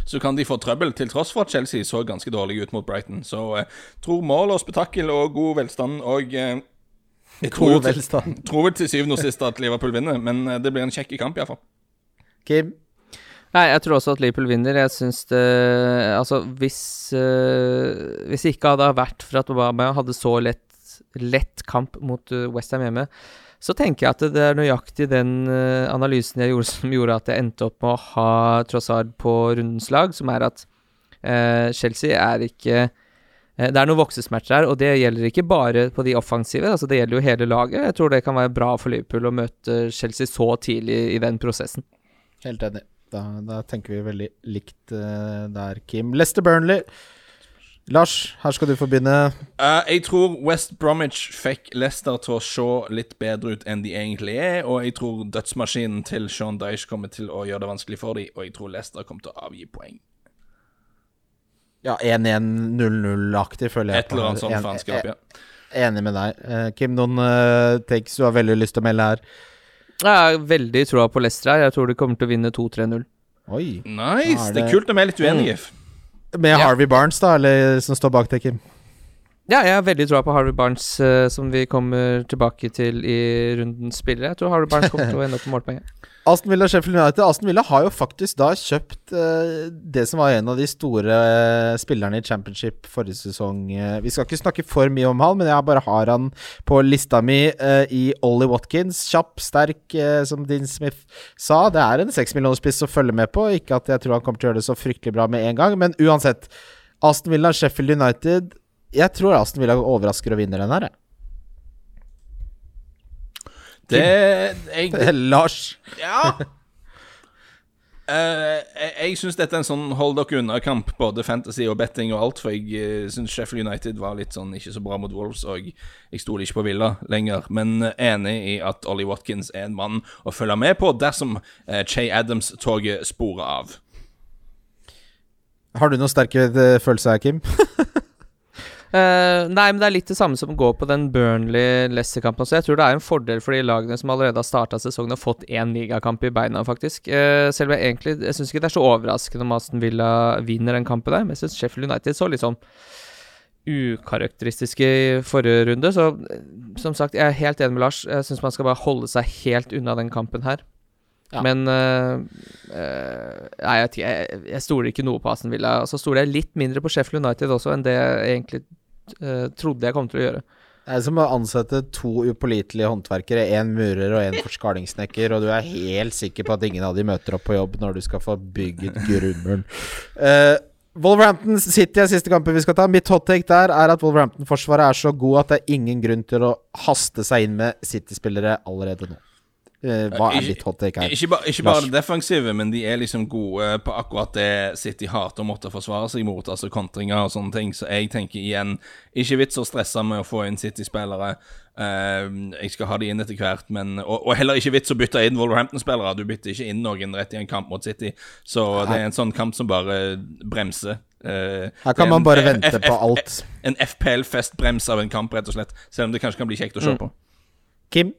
så kan de få trøbbel, til tross for at Chelsea så ganske dårlig ut mot Brighton. Så jeg eh, tror mål og spetakkel og god velstand og eh, jeg tror, velstand. Til, tror vel til syvende og sist at Liverpool vinner, men eh, det blir en kjekk kamp iallfall. Kim? Nei, jeg tror også at Liverpool vinner. Jeg syns det Altså, hvis uh, Hvis det ikke hadde vært for at Obama hadde så lett, lett kamp mot uh, Westham hjemme, så tenker jeg at det er nøyaktig den uh, analysen jeg gjorde som gjorde at jeg endte opp med å ha Trossard på rundens lag, som er at uh, Chelsea er ikke uh, Det er noen voksesmerter her, og det gjelder ikke bare på de offensive, altså det gjelder jo hele laget. Jeg tror det kan være bra for Liverpool å møte Chelsea så tidlig i den prosessen. Helt enig. Da, da tenker vi veldig likt der, Kim. Lester Burnley. Lars, her skal du få begynne. Uh, jeg tror West Bromwich fikk Leicester til å se litt bedre ut enn de egentlig er, og jeg tror dødsmaskinen til Sean Dyche kommer til å gjøre det vanskelig for dem, og jeg tror Leicester kommer til å avgi poeng. Ja, 1-1-0-0-aktig, føler jeg. Et eller annet sånt En- faenskap, ja. Enig med deg. Eh, Kim, noen uh, takes du har veldig lyst til å melde her? Jeg har veldig troa på Leicester her. Jeg tror de kommer til å vinne 2-3-0. Oi. Nice! Er Det er kult om jeg er litt uenige. Med Ja. Harvey Barnes, da, eller som står bak deg, Kim? Ja, jeg har veldig troa på Harvey Barnes, uh, som vi kommer tilbake til i rundens spillere. Jeg tror Harvey Barnes kommer til å ende opp med målpoenget. Aston Villa Sheffield United. Aston Villa har jo faktisk da kjøpt uh, det som var en av de store eh, spillerne i championship forrige sesong. Uh, vi skal ikke snakke for mye om han, men jeg bare har han på lista mi i Ollie Watkins. Kjapp, sterk, som Dean Smith sa. Det er en seksmillionerspiss å følge med på. Ikke at jeg tror han kommer til å gjøre det så fryktelig bra med en gang, men uansett. Aston Villa Sheffield United. Jeg tror Aston Villa overrasker og vinner den her, jeg. Det jeg, Lars. Ja. Uh, jeg jeg syns dette er en sånn hold dere unna-kamp, både fantasy og betting og alt. For jeg uh, syns Sheffield United var litt sånn ikke så bra mot Wolves, og jeg stoler ikke på Villa lenger. Men uh, enig i at Ollie Watkins er en mann å følge med på dersom uh, Che Adams-toget sporer av. Har du noen sterke eh, følelser her, Kim? Eh, nei, men det er litt det samme som går på den Burnley-Leicester-kampen også. Jeg tror det er en fordel for de lagene som allerede har starta sesongen og fått én ligakamp i beina, faktisk. Uh, selv om jeg egentlig Jeg syns ikke det er så overraskende om Aston Villa vinner den kampen der, men jeg syns Sheffield United så litt sånn ukarakteristiske i forrige runde. Så eh, som sagt, jeg er helt enig med Lars. Jeg syns man skal bare holde seg helt unna den kampen her. Ja. Men uh, uh, Nei, jeg, jeg, jeg stoler ikke noe på Aston Villa. Og så stoler jeg litt mindre på Sheffield United også enn det jeg egentlig trodde jeg kom til å gjøre. Det er som å ansette to upålitelige håndverkere, én murer og én forskalingssnekker, og du er helt sikker på at ingen av de møter opp på jobb når du skal få bygget grunnmuren. Uh, Wolverhampton City er siste kampen vi skal ta. Mitt hot take der er at Wolverhampton-forsvaret er så god at det er ingen grunn til å haste seg inn med City-spillere allerede nå. Eh, hva er Ikke- ditt hot take her? Ikke, ba, ikke bare det defensive, men de er liksom gode på akkurat det City hater å måtte forsvare seg mot, altså kontringer og sånne ting. Så jeg tenker igjen, ikke vits å stresse med å få inn City-spillere. Uh, jeg skal ha de inn etter hvert, men og, og heller ikke vits å bytte inn Wolverhampton-spillere. Du bytter ikke inn noen rett i en kamp mot City. Så det er en sånn kamp som bare bremser. Uh, Her kan er man bare vente F- på alt. En FPL-festbrems av en kamp, rett og slett. Selv om det kanskje kan bli kjekt å se på. Kim?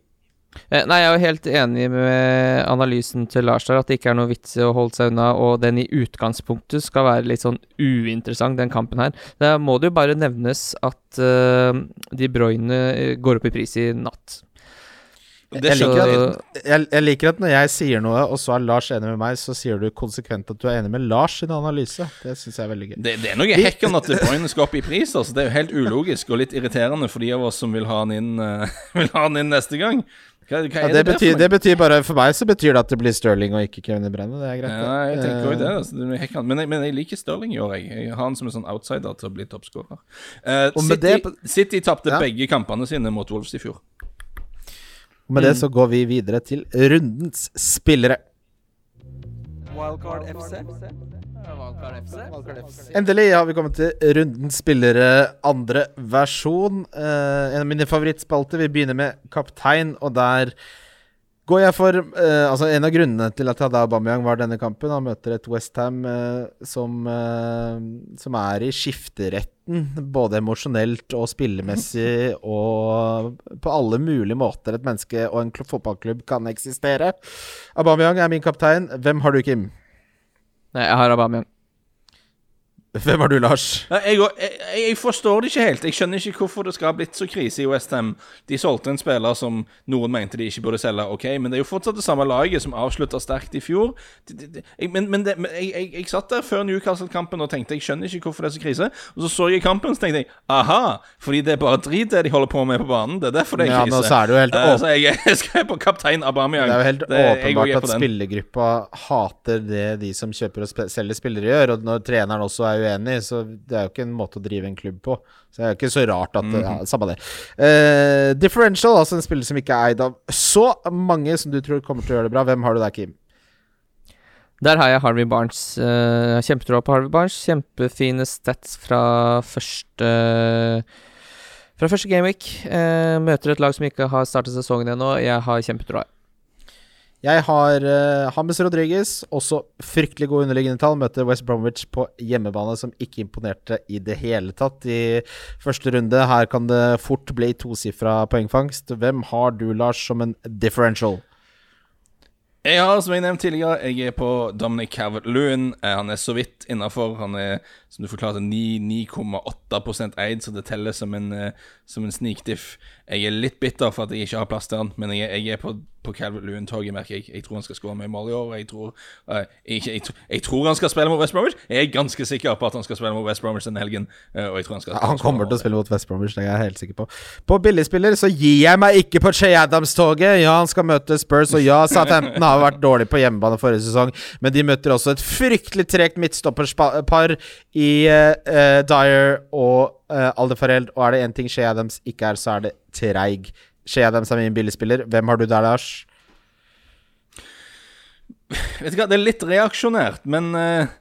Eh, nei, jeg er jo helt enig med analysen til Lars der, at det ikke er noe vits i å holde seg unna, og den i utgangspunktet skal være litt sånn uinteressant, den kampen her. Da må det jo bare nevnes at uh, De Bruyne eh, går opp i pris i natt. Det Jeg liker, at, jeg, jeg liker at når jeg sier noe, og så er Lars enig med meg, så sier du konsekvent at du er enig med Lars sin analyse. Det syns jeg er veldig gøy. Det, det er noe hekkende at Bruyne skal opp i pris. Altså. Det er jo helt ulogisk og litt irriterende for de av oss som vil ha han inn, uh, vil ha han inn neste gang. Hva, hva Ja, det, det, betyr, det betyr bare For meg så betyr det at det blir Stirling og ikke Kevin Brenne. Det er greit. Ja, jeg tenker også det. Eh, Altså. det er. Men, jeg, men jeg liker Stirling i år, jeg. Jeg har han som en sånn outsider til å bli toppskårer. Uh, City, det- City tapte Ja. begge kampene sine mot Wolves i fjor. Og med det så går vi videre til rundens spillere. Wildcard FC? Endelig har vi kommet til rundens spillere, andre versjon. Eh, en av mine favorittspalter. Vi begynner med kaptein, og der går jeg for eh, Altså, en av grunnene til at jeg hadde Aubameyang, var denne kampen. Han møter et Westham uh, som, eh, som er i skifteretten, både emosjonelt og spillemessig, og på alle mulige måter et menneske og en fotballklubb kan eksistere. Aubameyang er min kaptein. Hvem har du, Kim? Nei, jeg har Aubameyang. Hvem er du, Lars? Jeg, jeg, jeg- forstår det ikke helt. Jeg skjønner ikke hvorfor det skal ha blitt så krise i Westham. De solgte en spiller som noen mente de ikke burde selge, ok, men det er jo fortsatt det samme laget som avslutta sterkt i fjor. Men, men, det, men jeg, jeg, satt der før Newcastle-kampen og tenkte jeg skjønner ikke hvorfor det er så krise. Og så så jeg kampen, så tenkte jeg aha, fordi det er bare drit det de holder på med på banen. Det er derfor det er Ja, krise. men så er det jo helt Eh, åp- så jeg, skrev på kaptein Aubameyang. Det er jo helt Det- åpenbart at spillergruppa hater det de som kjøper og selger spillere, gjør. Og når treneren også er uenig, så det er jo ikke en måte å drive en klubb på. Så det er jo ikke så rart at ja, Mhm. Samme det. Uh, differential, altså en spiller som ikke er eid av så mange som du tror kommer til å gjøre det bra. Hvem har du der, Kim? Der har jeg Harvey Barnes. Uh, Kjempetroa på Harvey Barnes. Kjempefine stats fra første Fra første gameweek. Uh, møter et lag som ikke har startet sesongen ennå. Jeg har kjempetroa. Jeg har uh, James Rodriguez, også fryktelig gode underliggende tall. Møter West Bromwich på hjemmebane, som ikke imponerte i det hele tatt i første runde. Her kan det fort bli tosifra poengfangst. Hvem har du, Lars, som en differential? Jeg har, som jeg nevnte tidligere, jeg er på Dominic Calvert-Lewin. Eh, Han er så vidt innafor. Han er, som du forklarte, 9 9,8 eid, så det teller som en, eh, som en snikdiff. Jeg er litt bitter for at jeg ikke har plass til han, men jeg, jeg er på, på Calvert-Lewin-toget, merker jeg. Jeg tror han skal skåre mye mål i år. Jeg tror, uh, jeg, jeg, jeg tror han skal spille mot West Bromwich. Jeg er ganske sikker på at han skal spille mot West Bromwich denne helgen. Uh, Og jeg tror han skal Han kommer til å spille mot West Bromwich, det er jeg helt sikker på. På billigspiller så gir jeg meg ikke på Che Adams-toget. Ja, han skal møte Spurs, og ja, Southampton har vært dårlig på hjemmebane forrige sesong, men de møter også et fryktelig tregt midtstopperpar i uh, Dyer og uh, Aldefareld, og er det én ting Che Adams ikke er, så er det treig. Che Adams er min billigspiller. Hvem har du der, Lars? Vet du hva, det er litt reaksjonært, men eh,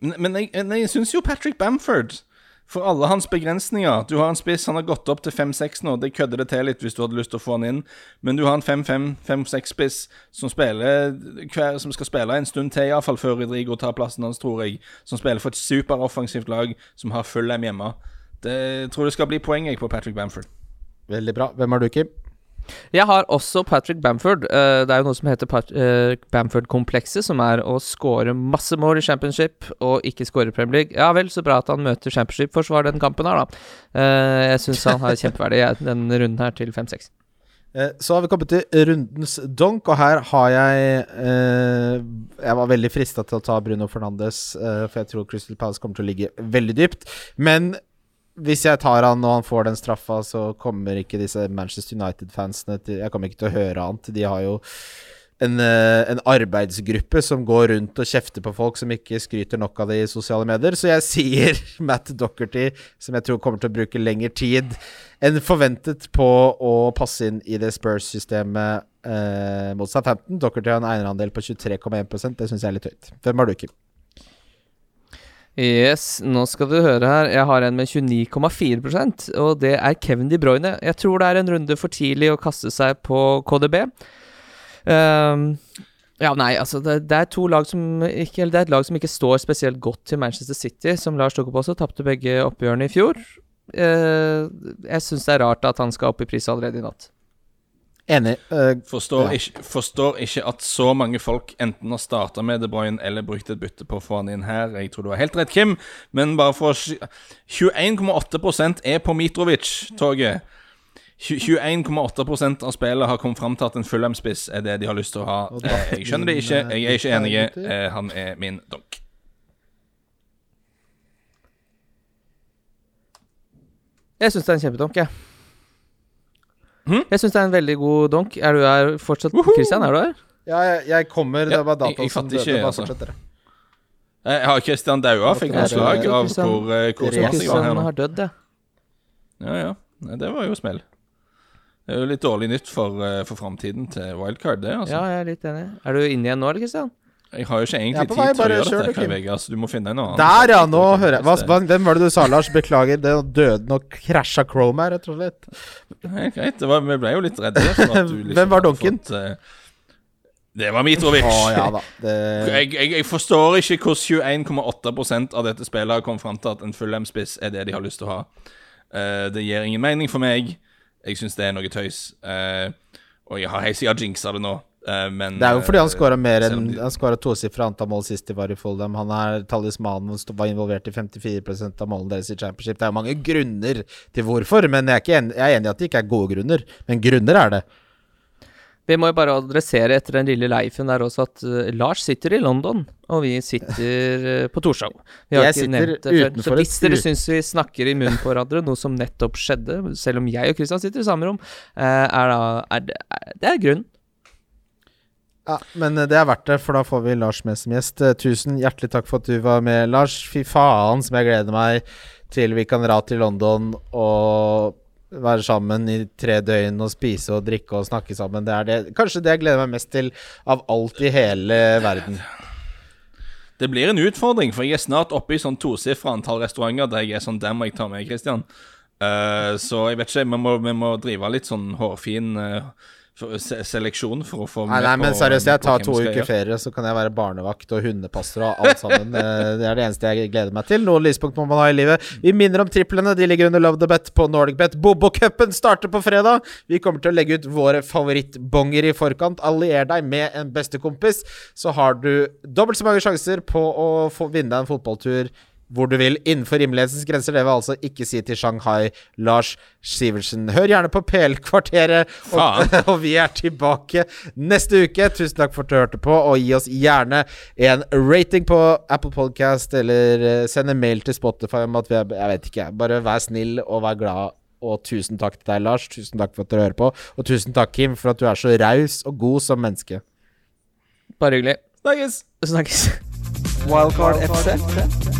Men, men jeg, jeg syns jo Patrick Bamford For alle hans begrensninger Du har en spiss, han har gått opp til 5-6 nå. Det kødder det til litt hvis du hadde lyst til å få han inn. Men du har en 5-5-5-6-spiss som Som skal spille en stund til, iallfall før Rodrigo tar plassen hans, tror jeg. Som spiller for et superoffensivt lag som har full M hjemme. Det jeg tror det skal bli poeng jeg på Patrick Bamford. Veldig bra. Hvem har du, Kim? Jeg har også Patrick Bamford. Eh, det er jo noe som heter eh, Bamford-komplekset, som er å score masse mål i championship og ikke score i Premier League. Ja vel, så bra at han møter championship-forsvar den kampen her, da. Eh, jeg syns han har kjempeverdi jeg, den runden her til 5-6. Eh, Så har vi kommet til rundens donk, og her har jeg eh, Jeg var veldig frista til å ta Bruno Fernandes, eh, for jeg tror Crystal Palace kommer til å ligge veldig dypt. Men hvis jeg tar han og han får den straffa, så kommer ikke disse Manchester United-fansene til Jeg kommer ikke til å høre annet. De har jo en, eh, en arbeidsgruppe som går rundt og kjefter på folk som ikke skryter nok av det i sosiale medier. Så jeg sier Matt Dockerty, som jeg tror kommer til å bruke lengre tid enn forventet på å passe inn i det Spurs-systemet eh, mot Southampton. Dockerty har en eierandel på 23,1% Det syns jeg er litt høyt. Hvem har du, Kim? Yes, nå skal du høre her. Jeg har en med 29,4% og det er Kevin De Bruyne. Jeg tror det er en runde for tidlig å kaste seg på KDB. Um, ja, nei, altså det, det er ikke det er et lag som ikke står spesielt godt til Manchester City, som Lars tok opp også. Tapte begge oppgjørene i fjor. Uh, jeg syns det er rart at han skal opp i pris allerede i natt. Enig. Uh, Forstår, Ja. ikke, forstår ikke at så mange folk enten har starta med De Bruyne eller brukt et bytte på å få han inn her. Jeg tror du har helt rett, Kim, men bare for å sky- 21,8% er på Mitrovic-toget. 21,8% av spillet har kommet fram til at en Fulham-spiss er det de har lyst til å ha. Eh, Jeg skjønner det ikke, jeg er ikke enig. Eh, Han er min donk. Jeg syns det er en kjempedonk, jeg. Hm? Jeg syns det er en veldig god donk. Er du her fortsatt? Christian, er du her? ja, jeg, jeg kommer. det var jeg- dataen jeg som døde. Bare altså. fortsett, dere. Eh, Har Christian daua? Fikk han slag av hvor, eh, hvor smart jeg var Christian her nå? har dødd, ja. Ja, ja. Nei, det var jo smell. Det er jo litt dårlig nytt for, uh, for framtiden til Wildcard, det, altså. Ja, jeg er litt enig. Er du inne igjen nå, eller, Christian? Jeg har jo ikke egentlig tid til å gjøre kjør dette, du, Kai Vegas. Du må finne en annen. Der, ja! Nå hører jeg. Hva, hvem var det du sa, Lars? Beklager. Det døde nok krasja Chrome her, rett og slett. Helt greit. Det var, vi ble jo litt redde. liksom Hvem var donken? fått, eh, det var Mitrovic. Å ja da. Det, Jeg, jeg, jeg forstår ikke hvordan 21,8 av dette spillet har kommet fram til at en full-M-spiss er det de har lyst til å ha. Uh, det gir ingen mening for meg. Jeg syns det er noe tøys. Uh, og jeg har helt siden jinxa det nå. Eh, men Det er jo fordi han eh, skåra mer enn de- Han skåra tosifra antall mål sist de var i Foldham. Han er talismanen og var involvert i 54% av målene deres i championship. Det er jo mange grunner til hvorfor, men jeg er, ikke enig, jeg er enig i at det ikke er gode grunner. Men grunner er det. Vi må jo bare adressere etter den lille leifen der også at eh, Lars sitter i London, og vi sitter på Torshov. Vi har Jeg ikke nevnt det før. Så hvis dere syns vi snakker i munnen på hverandre, noe som nettopp skjedde, selv om jeg og Christian sitter i samme rom, eh, er da er det, er, det er grunnen. Ja, Men eh, det er verdt det, for da får vi Lars med som gjest. Eh, Tusen hjertelig takk for at du var med, Lars. Fy faen som jeg gleder meg til vi kan dra til London og være sammen i tre døgn og spise og drikke og snakke sammen. Det er det, kanskje det jeg gleder meg mest til av alt i hele verden. Det blir en utfordring, for jeg er snart oppe i sånn tosifra antall restauranter der jeg er sånn Der må jeg ta med Christian. Uh, så jeg vet ikke, vi må, vi må drive litt sånn hårfin se, seleksjon for å få Nei, nei, men seriøst, jeg tar to uker ferie, så kan jeg være barnevakt og hundepasser og alt sammen. Eh, Det er det eneste jeg gleder meg til. Noen lyspunkt må man ha i livet. Vi minner om triplene. De ligger under Love the Bet på NordicBet. Bobo-cupen starter på fredag. Vi kommer til å legge ut våre favorittbonger i forkant. Allier deg med en bestekompis, så har du dobbelt så mange sjanser på å få vinne en fotballtur hvor du vil, innenfor rimelighetens grenser. Det vil altså ikke si til Shanghai Lars Sivertsen. Hør gjerne på PL-kvarteret, og, og vi er tilbake neste uke. Tusen takk for at du hørte på, og gi oss gjerne en rating på Apple Podcast, eller eh, send en mail til Spotify om at vi er Jeg vet ikke, bare vær snill og vær glad. Og tusen takk til deg, Lars. Tusen takk for at dere hører på. Og tusen takk, Kim, for at du er så raus og god som menneske. Bare hyggelig. Snakkes! Snakkes. Wildcard FC.